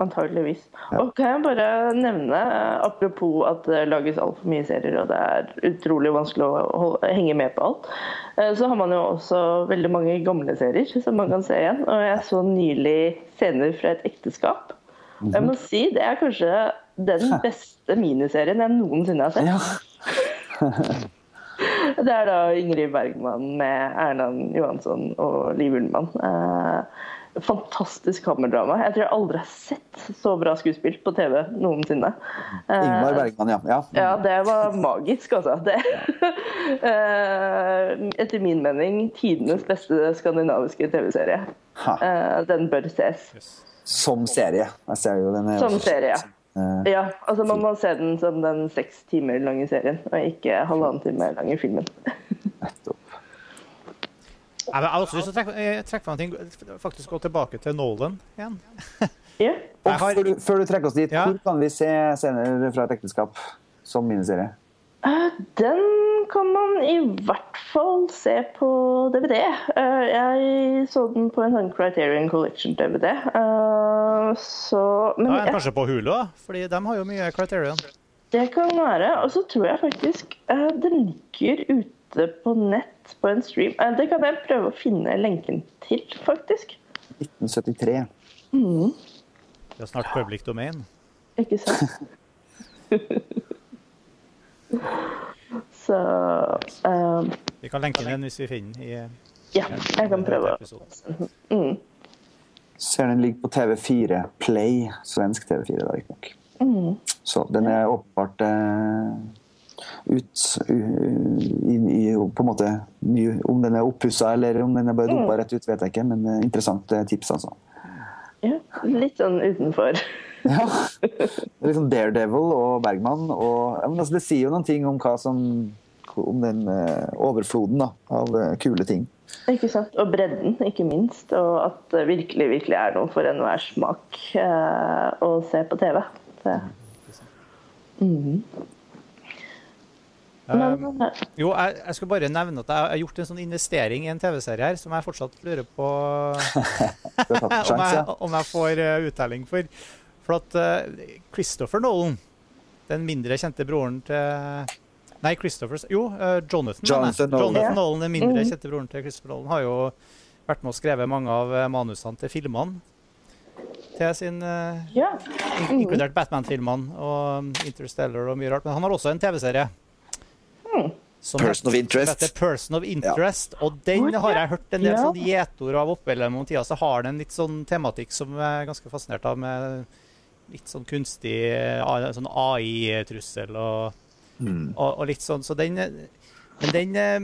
Antageligvis. Og kan jeg bare nevne, eh, apropos at det lages altfor mye serier, og det er utrolig vanskelig å holde, henge med på alt, eh, så har man jo også veldig mange gamle serier som man kan se igjen. Og jeg så nylig scener fra et ekteskap. Og Jeg må si det er kanskje den beste miniserien jeg noensinne har sett. Ja. Det er da Ingrid Bergman med Erland Johansson og Liv Ullmann. Eh, fantastisk kammerdrama. Jeg tror jeg aldri har sett så bra skuespill på TV noensinne. Eh, Ingmar Bergman, ja. ja. ja, det var magisk, altså. Det. Eh, Etter min mening tidenes beste skandinaviske TV-serie. Eh, Den bør ses. Som serie. Jeg ser jo den Som serie. ja. Ja, altså Man må se den som den seks timer lange serien, og ikke halvannen time lange filmen. nettopp. Jeg har også lyst til å trekke, eh, trekke fram ting. Faktisk gå tilbake til Nolan igjen. Ja. Har- før, du, før du trekker oss dit, Ja. hvor kan vi se scener fra et ekteskap som miniserie? Eh, Den kan man i hvert fall se på DVD. Eh, Jeg så den på en sånn Criterion Collection-DVD. eh, Så Men Da er den kanskje på Hulu, da, fordi de har jo mye Criterion. det kan være. Og så tror jeg faktisk eh, den ligger ute på nett på en stream. Eh, Det kan jeg prøve å finne lenken til, faktisk. 1973. Det er snart public domain. Ikke sant? Så um, Vi kan lenke den hvis vi finner den ja, jeg kan prøve. Mm. Ser den ligger på TV4 Play, svensk TV4 da, riktignok. Mm. Så den er åpenbart eh, ut i, i på en måte Om den er oppussa eller om den er bare dumpa rett ut, vet jeg ikke, men eh, interessant eh, tips, altså. Ja, litt sånn utenfor. Ja. Liksom Daredevil og Bergman. Og, ja, men altså, det sier jo noen ting om hva som om den eh, overfloden da, av eh, kule ting. Ikke sant? Og bredden, ikke minst. Og at det virkelig, virkelig er noe for enhver smak eh, å se på TV. Det. Mm Men Um, eh, jo, jeg, jeg skal bare nevne at jeg har gjort en sånn investering i en TV-serie her som jeg fortsatt lurer på om, jeg, om jeg får eh, uttelling for. For at uh, Christopher Nolan, den mindre kjente broren til Nei, Christopher Jo, uh, Jonathan. Jonathan Nolan. Jonathan Nolan, den mindre Mhm. kjente broren til Christopher Nolan, har jo vært med og skrevet mange av manusene til filmene. Til sin Inkludert Batman-filmene og um, Interstellar og mye rart. Men han har også en TV-serie. Som Person of Interest. som heter Person of Interest. Og den har jeg hørt en del Ja. sånn gjetord av opp gjennom tida. Så har den litt sånn tematikk som jeg er ganske fascinert av, med litt sånn kunstig sånn AI-trussel og, Mm. og, og litt sånn. Så den Men den eh,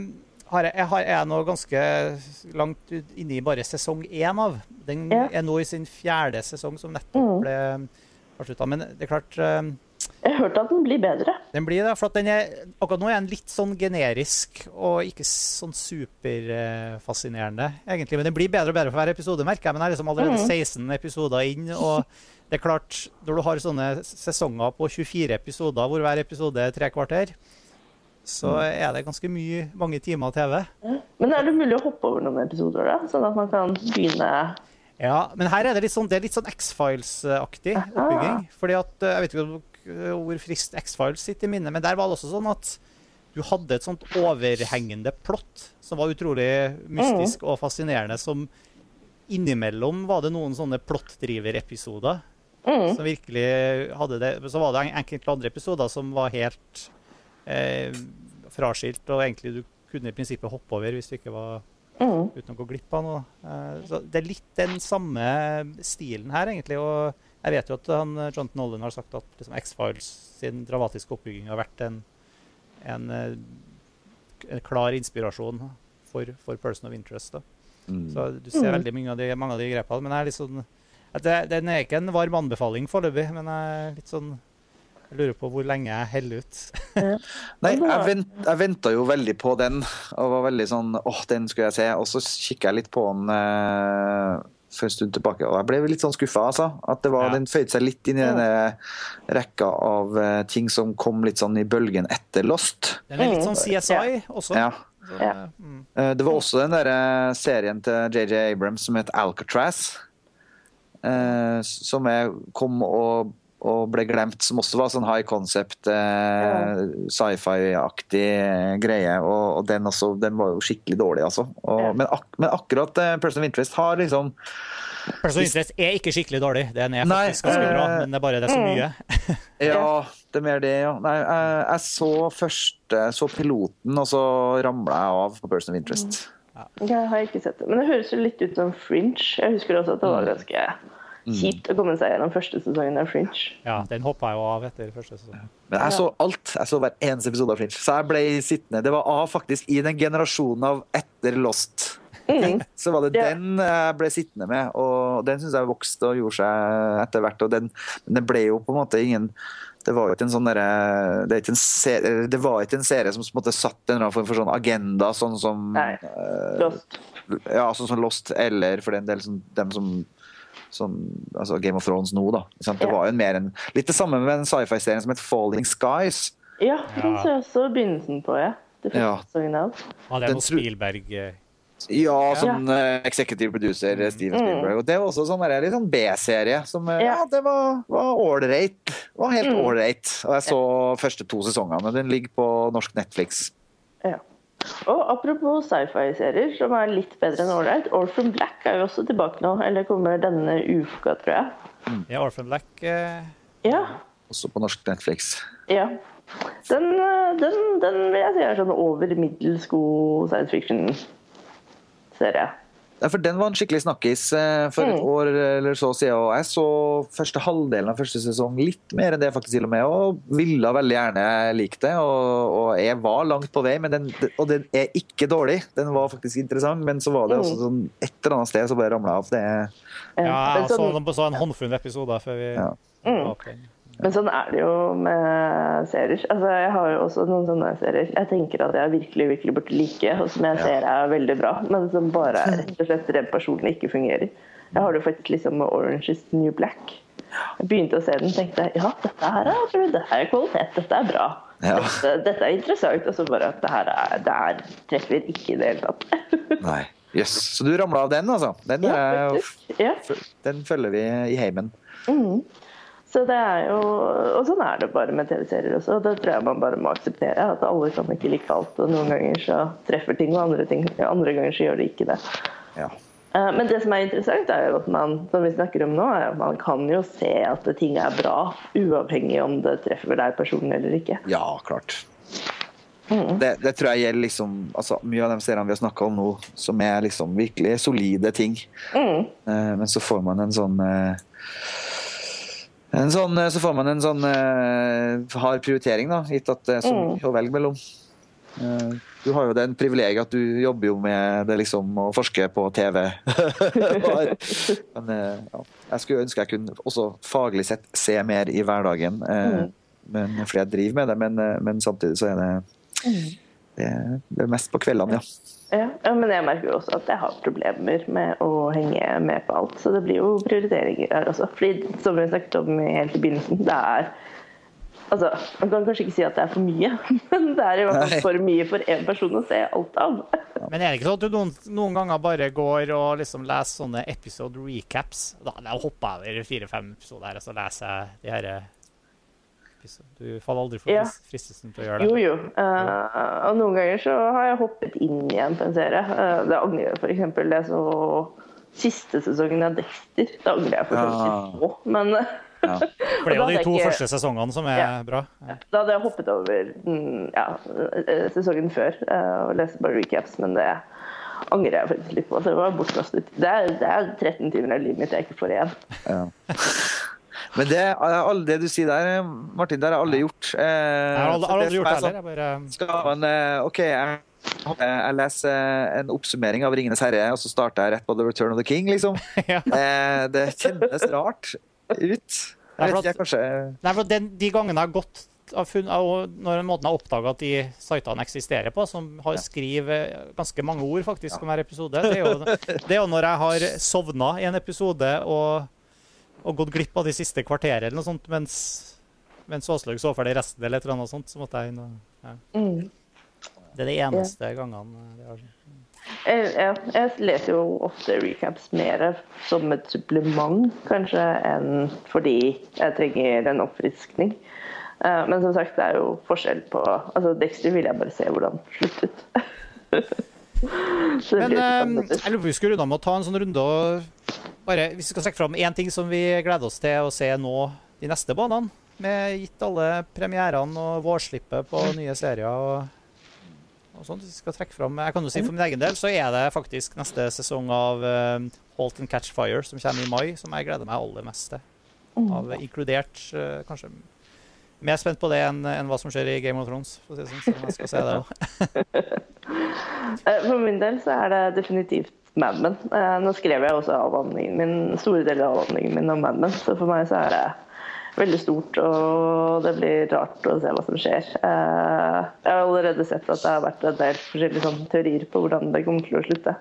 har jeg, jeg har, er nå ganske langt inne i bare sesong én av. Den Ja. er nå i sin fjerde sesong, som nettopp Mm. ble avslutta. Men det er klart eh, Jeg har hørt at den blir bedre. den blir det, for er, akkurat nå er den litt sånn generisk og ikke sånn superfascinerende, egentlig. Men den blir bedre og bedre for hver episode, merker jeg. Men jeg er liksom allerede Mhm. 16 episoder inn, og det er klart, når du har sånne sesonger på 24 episoder, hvor hver episode er tre kvarter, så er det ganske mye, mange timer TV. Men er det mulig å hoppe over noen episoder, da? Sånn at man kan begynne Ja, men her er det litt sånn, det er litt sånn X-Files-aktig oppbygging. Fordi at, eh, Jeg vet ikke om- hvor friskt X-Files sitter i minnet, men der var det også sånn at du hadde et sånt overhengende plott som var utrolig mystisk og fascinerende. Som innimellom var det noen sånne plottdriver-episoder mm. som virkelig hadde det. Så var det en- enkelte andre episoder som var helt eh, fraskilt, og egentlig du kunne i prinsippet hoppe over hvis du ikke var Mm. uten å gå glipp av noe. Eh, Så det er litt den samme stilen her, egentlig. Og jeg vet jo at han, eh, Jonathan Nolan har sagt at liksom, X-Files sin dramatiske oppbygging har vært en, en, eh, en klar inspirasjon for, for Person of Interest. Da. Mm. Så du ser Mm. veldig mange av de, mange av de grepene. Men jeg er litt sånn at det, Den er ikke en varm anbefaling foreløpig, men jeg er litt sånn jeg lurer på hvor lenge jeg heller ut. Nei, jeg, vent, jeg venta jo veldig på den, og var veldig sånn åh, den skulle jeg se. Og så kikker jeg litt på den eh, for en stund tilbake, og jeg ble litt sånn skuffa, altså. At det var, Ja. den føyde seg litt inn i den rekka av eh, ting som kom litt sånn i bølgen etter Lost. Den er litt Mm. sånn CSI også. Ja. Ja. mm. Eh, Det var også den der eh, serien til JJ Abrams som het Alcatraz. eh, Som jeg kom og, og ble glemt, som også var sånn high concept, eh, sci-fi-aktig eh, greie. Og, og den, også, den var jo skikkelig dårlig, altså. Og, Ja. men, ak men akkurat eh, Person of Interest har liksom Person of Interest er ikke skikkelig dårlig. Den er Nei, faktisk ganske bra, eh, men det er bare det er så mye. Ja, det er mer det, ja. Nei, jeg, jeg så første, så piloten, og så ramla jeg av på Person of Interest. Jeg har ikke sett det. Men det høres jo litt ut som Fringe. Jeg husker også at det var ganske kjipt å komme seg gjennom første sesongen av Fringe. Ja, Den hoppa jeg jo av etter første sesong. Men jeg så alt. Jeg så hver eneste episode av Fringe. Så jeg ble sittende. Det var av faktisk i den generasjonen av etter Lost. Så var det Ja. den jeg ble sittende med, og den syns jeg vokste og gjorde seg etter hvert. Og den, men det ble jo på en måte ingen det var jo ikke en sånn derre- det, er ikke en serie, det var ikke en serie som på en måte satt en eller annen form for sånn agenda, sånn som Nei. eh, Lost. Ja, sånn som Lost, eller for den del som, dem som som, altså Game of Thrones nå, da. ikke sant? Det Ja. var jo mer en, litt det samme med en sci-fi-serien som het Falling Skies. Ja, den Ja. så jeg også begynnelsen på, ja. Det Ja. sesongen av. Ja, det er noe Spielberg eh, Ja, som eh, executive producer eh, Steven Spielberg. Og det var også sånn der, litt sånn B-serie som Mm. Ja. Ja, det var var ålreit. Var helt Mm. ålreit. Og jeg så første to sesongene. Den ligger på norsk Netflix. Ja. Og apropos sci-fi-serier som er litt bedre enn ålreit. Orphan Black er jo også tilbake nå. Eller kommer denne uka, tror jeg. Ja, Orphan Black eh, Ja. Også på norsk Netflix. ja. Den, eh, den, den vil jeg si er sånn over middels god science fiction-serie. For Den var en skikkelig snakkis eh, for et Mm. år eller så siden. Og jeg så første halvdelen av første sesong, litt mer enn det faktisk til og med, og ville veldig gjerne likt det. Og, og jeg var langt på vei, men den, og den er ikke dårlig. Den var faktisk interessant, men så var det Mm. også sånn et eller annet sted så bare ramla av. Det, Ja, jeg så, den på, så en håndfull episode før vi Ja. den. Men sånn er det jo med serier. Altså, jeg har jo også noen sånne serier jeg tenker at jeg virkelig virkelig burde like, og som jeg ser er veldig bra, men som bare rett og slett rent personlig ikke fungerer. Jeg har det faktisk liksom med Orange is New Black. Jeg begynte å se den og tenkte ja, dette her er, dette er kvalitet, dette er bra. Ja. Dette, dette er interessant. Og så bare at det her er, det er, treffer ikke i det hele tatt. nei. Jøss. Så du ramla av den, altså? Den, Ja, er. Ja. den følger vi i heimen. Så det er jo, Og sånn er det bare med TV-serier også. Det tror jeg man bare må akseptere. At alle kan ikke like alt. Og noen ganger så treffer ting, og andre, ting, andre ganger så gjør de ikke det. Ja. Eh, Men det som er interessant, er jo at man som vi snakker om nå, er at man kan jo se at ting er bra, uavhengig om det treffer deg personlig eller ikke. Ja, klart. Mm. Det, det tror jeg gjelder liksom altså, Mye av de seriene vi har snakka om nå, som er liksom virkelig solide ting. Mm. Eh, men så får man en sånn eh, sånn, eh, Så får man en sånn uh, hard prioritering, da, gitt at det er så Mm. å velge mellom. Uh, du har jo den privilegiet at du jobber jo med det liksom å forske på TV. men uh, ja, jeg skulle ønske jeg kunne også faglig sett se mer i hverdagen. Mm. men, fordi jeg driver med det, men, men samtidig så er det det, det er mest på kveldene, ja. Ja, ja, men jeg merker jo også at jeg har problemer med å henge med på alt. Så det blir jo prioriteringer her også. Fordi som vi snakket om helt i begynnelsen, det er Altså, Man kan kanskje ikke si at det er for mye, men det er i hvert fall for mye for én person å se alt av. Men er det ikke sånn at du noen, noen ganger bare går og liksom leser sånne episode recaps? Da, da hopper jeg over fire-fem episoder her, og så leser jeg de her Du faller aldri for Ja. fristelsen til å gjøre det? Jo, jo. Uh, og noen ganger så har jeg hoppet inn igjen på en serie. Uh, det angrer jeg eksempel. Jeg så siste sesongen av Dexter. Det angrer jeg for så vidt Ja. på, men uh, ja. For det er jo de to jeg første sesongene som er Ja. bra. Ja. Da hadde jeg hoppet over ja, eh, sesongen før eh, og leste bare recaps, men det angrer jeg faktisk litt på. Så det var bortkastet. Det er, det er 13 timer av livet mitt jeg ikke får igjen. Ja. Men det, det du sier der, Martin, det har jeg aldri gjort. Eh, Jeg har aldri, aldri gjort det er sånn- heller. Jeg bare Skal man, eh, OK, jeg, jeg leser en oppsummering av 'Ringenes herre', og så starter jeg rett på 'The Return of the King', liksom. ja. Eh, det kjennes rart ut. Jeg vet ikke, kanskje Nei, for den, De gangene jeg har gått og når måten jeg har oppdaga at de sitene eksisterer på, som har skriver ganske mange ord faktisk om hver episode, det er jo, det er jo når jeg har sovna i en episode og, og gått glipp av de siste kvarteret eller noe sånt, mens, mens Åslaug så for det resten eller et eller annet sånt, så måtte jeg inn og ja. Mm. Det er de eneste gangene det har. Jeg, ja, jeg leser jo ofte recaps mer som et supplement, kanskje, enn fordi jeg trenger en oppfriskning. Uh, Men som sagt, det er jo forskjell på altså Dexter vil jeg bare se hvordan sluttet. Men eh, jeg lurer på vi skulle runde med å ta en sånn runde og bare, Hvis vi skal trekke fram én ting som vi gleder oss til å se nå de neste banene, med gitt alle premierene og vårslippet på nye serier og, og sånt. Vi skal trekke fram, jeg kan jo si For min egen del så er det faktisk neste sesong av uh, Halt and Catch Fire som kommer i mai, som jeg gleder meg aller mest til. Av, inkludert uh, kanskje mer spent på det enn enn hva som skjer i Game of Thrones. For å si sånn, så man skal se det. Eh, For min del så er det definitivt Mad Men. Eh, Nå skrev jeg også avhandlingen min, store deler av avhandlingen min om Mad Men, så for meg så er det veldig stort, og det blir rart å se hva som skjer. Eh, Jeg har allerede sett at det har vært en del forskjellige sånn, teorier på hvordan det kommer til å slutte.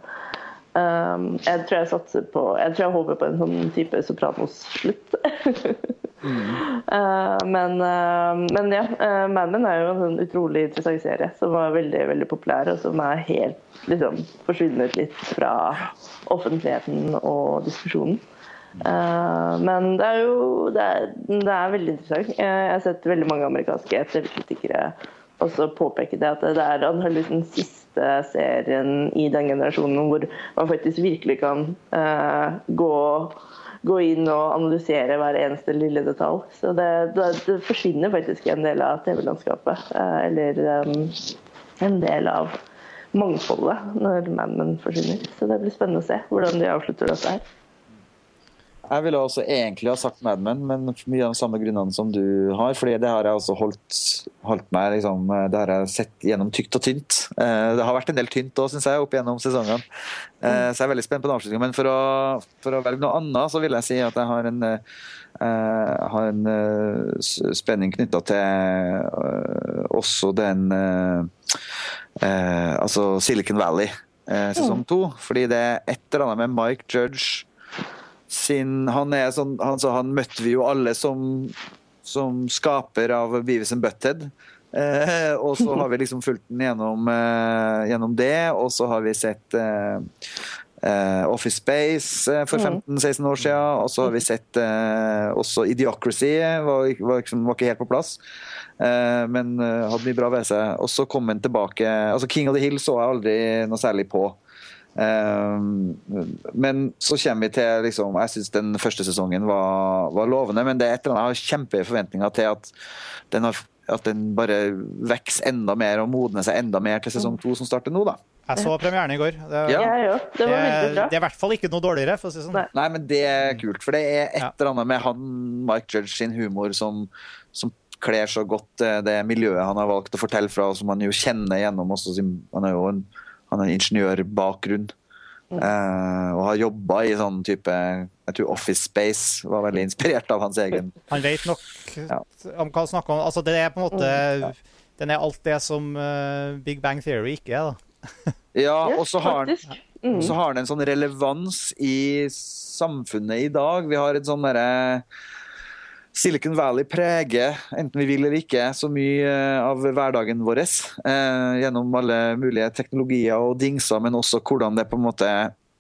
Eh, Jeg tror jeg satser på Jeg tror jeg håper på en sånn type Sopranos-slutt. Eh, men, uh, men ja, uh, Mad Men er jo en sånn utrolig interessant serie som var veldig veldig populær, og som er helt liksom, forsvunnet litt fra offentligheten og diskusjonen. Uh, men det er jo det er, det er veldig interessant. Jeg har sett veldig mange amerikanske TV-kritikere også påpeke det at det er antakeligvis den siste serien i den generasjonen hvor man faktisk virkelig kan uh, gå gå inn og analysere hver eneste lille detalj. Så det, det, det forsvinner faktisk en del av TV-landskapet. Uh, Eller um, en del av mangfoldet når Mad Men forsvinner. Så det blir spennende å se hvordan de avslutter dette her. Jeg ville også egentlig ha sagt Mad Men, men mye av de samme grunnene som du har. fordi det har jeg også holdt, holdt meg liksom, Det har jeg sett gjennom tykt og tynt. Eh, Det har vært en del tynt òg, syns jeg, opp gjennom sesongene. Eh, Så jeg er veldig spent på den avslutningen. Men for å, for å velge noe annet, så vil jeg si at jeg har en eh, jeg har en eh, spenning knytta til eh, også den eh, eh, Altså Silicon Valley eh, sesong to. Fordi det er et eller annet med Mike Judge sin Han er sånn han, så han møtte vi jo alle som, som skaper av Beavis and Butthead. Eh, og så har vi liksom fulgt den gjennom, eh, gjennom det, og så har vi sett eh, eh, Office Space eh, for 15-16 år siden, og så har vi sett eh, også Idiocracy, var, var, liksom, var ikke helt på plass. Men hadde mye bra ved seg. Og så kom han tilbake altså King of the Hill så jeg aldri noe særlig på. Eh, men så kommer vi til liksom, Jeg syns den første sesongen var, var lovende, men det er et eller annet, jeg har kjempeforventninger til at den, har, at den bare vokser enda mer og modner seg enda mer til sesong to, som starter nå. da. Jeg så premieren i går. Det, Ja. Jeg. Det var det, bra. det er i hvert fall ikke noe dårligere, for å si sånn. Nei. Nei, men det er kult, for det er et eller annet med han Mike Judge sin humor som, som kler så godt eh, det miljøet han har valgt å fortelle fra, og som han jo kjenner gjennom også. sin- Han er jo en, han har en ingeniørbakgrunn. Uh, og har jobba i sånn type Jeg tror Office Space var veldig inspirert av hans egen Han vet nok Ja. om hva han snakker om. Altså, det er på en måte Den er alt det som uh, Big Bang Theory ikke er, da. Ja, Ja, og så har han. Mm. har den en sånn relevans i samfunnet i dag. Vi har et sånn derre Silicon Valley preger, enten vi vil eller ikke, så mye eh, av hverdagen vår. Eh, gjennom alle mulige teknologier og dingser, men også hvordan det på en måte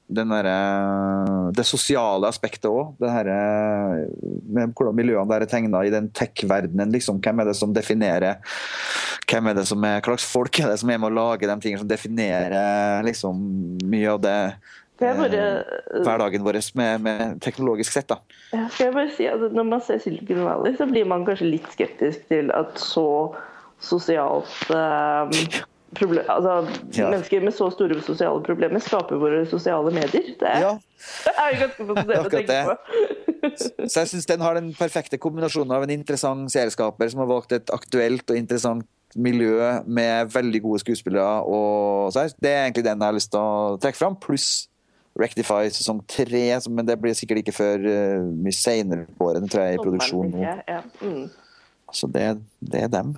der, eh, det sosiale aspektet òg. Hvordan miljøene der er tegna i den tech-verdenen. Liksom. Hvem er det som definerer hvem er det som er, Hva slags folk er det som er med å lage de tingene som definerer liksom, mye av det bare, eh, hverdagen vår med, med teknologisk sett? da. ja, skal jeg bare si at Når man ser Silicon Valley, så blir man kanskje litt skeptisk til at så sosialt um, problem, altså, Ja. Mennesker med så store sosiale problemer skaper våre sosiale medier. Det er, Ja, det er jo ganske fascinerende å tenke på. så jeg syns den har den perfekte kombinasjonen av en interessant serieskaper som har valgt et aktuelt og interessant miljø med veldig gode skuespillere. Og så det er egentlig den jeg har lyst til å trekke fram, pluss Rectify sesong tre, men det blir sikkert ikke før uh, mye senere på året. Den tror jeg er i produksjon nå. Ja. Mm. Så det, det er dem.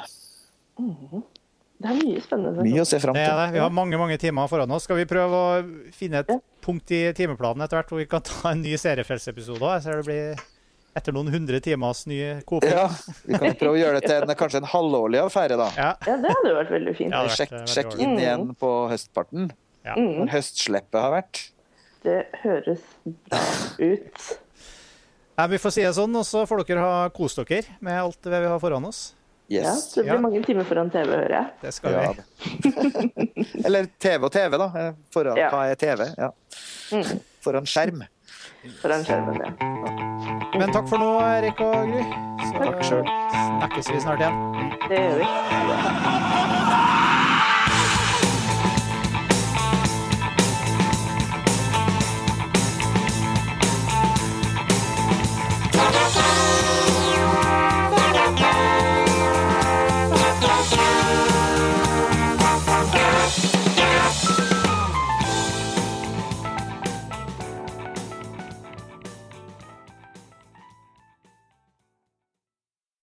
Det er mye spennende. Mye å se fram Det er til. det. Vi har mange mange timer foran oss. Skal vi prøve å finne et Ja. punkt i timeplanen etter hvert hvor vi kan ta en ny seriefellsepisode òg? Jeg ser det blir etter noen hundre timers ny koping. Ja, Vi kan prøve å gjøre det til en, kanskje en halvårlig affære, da. Ja. Ja, det hadde vært veldig fint. Ja, det Sjekk, veldig sjekk inn Mm. igjen på høstparten. Ja. Når høstslippet har vært. Det høres bra ut. Ja, vi får si det sånn, og så får dere ha kost dere med alt det vi har foran oss. Ja, Yes. så det blir Ja. mange timer foran TV, hører jeg. Det skal Ja, vi. Eller TV og TV, da. Eh, Foran, Ja. Hva er TV? Ja. Mm, Foran skjerm. foran skjermen, ja. Men takk for nå, Erik og Gry. Så Takk sjøl. snakkes vi snart igjen. Det gjør vi.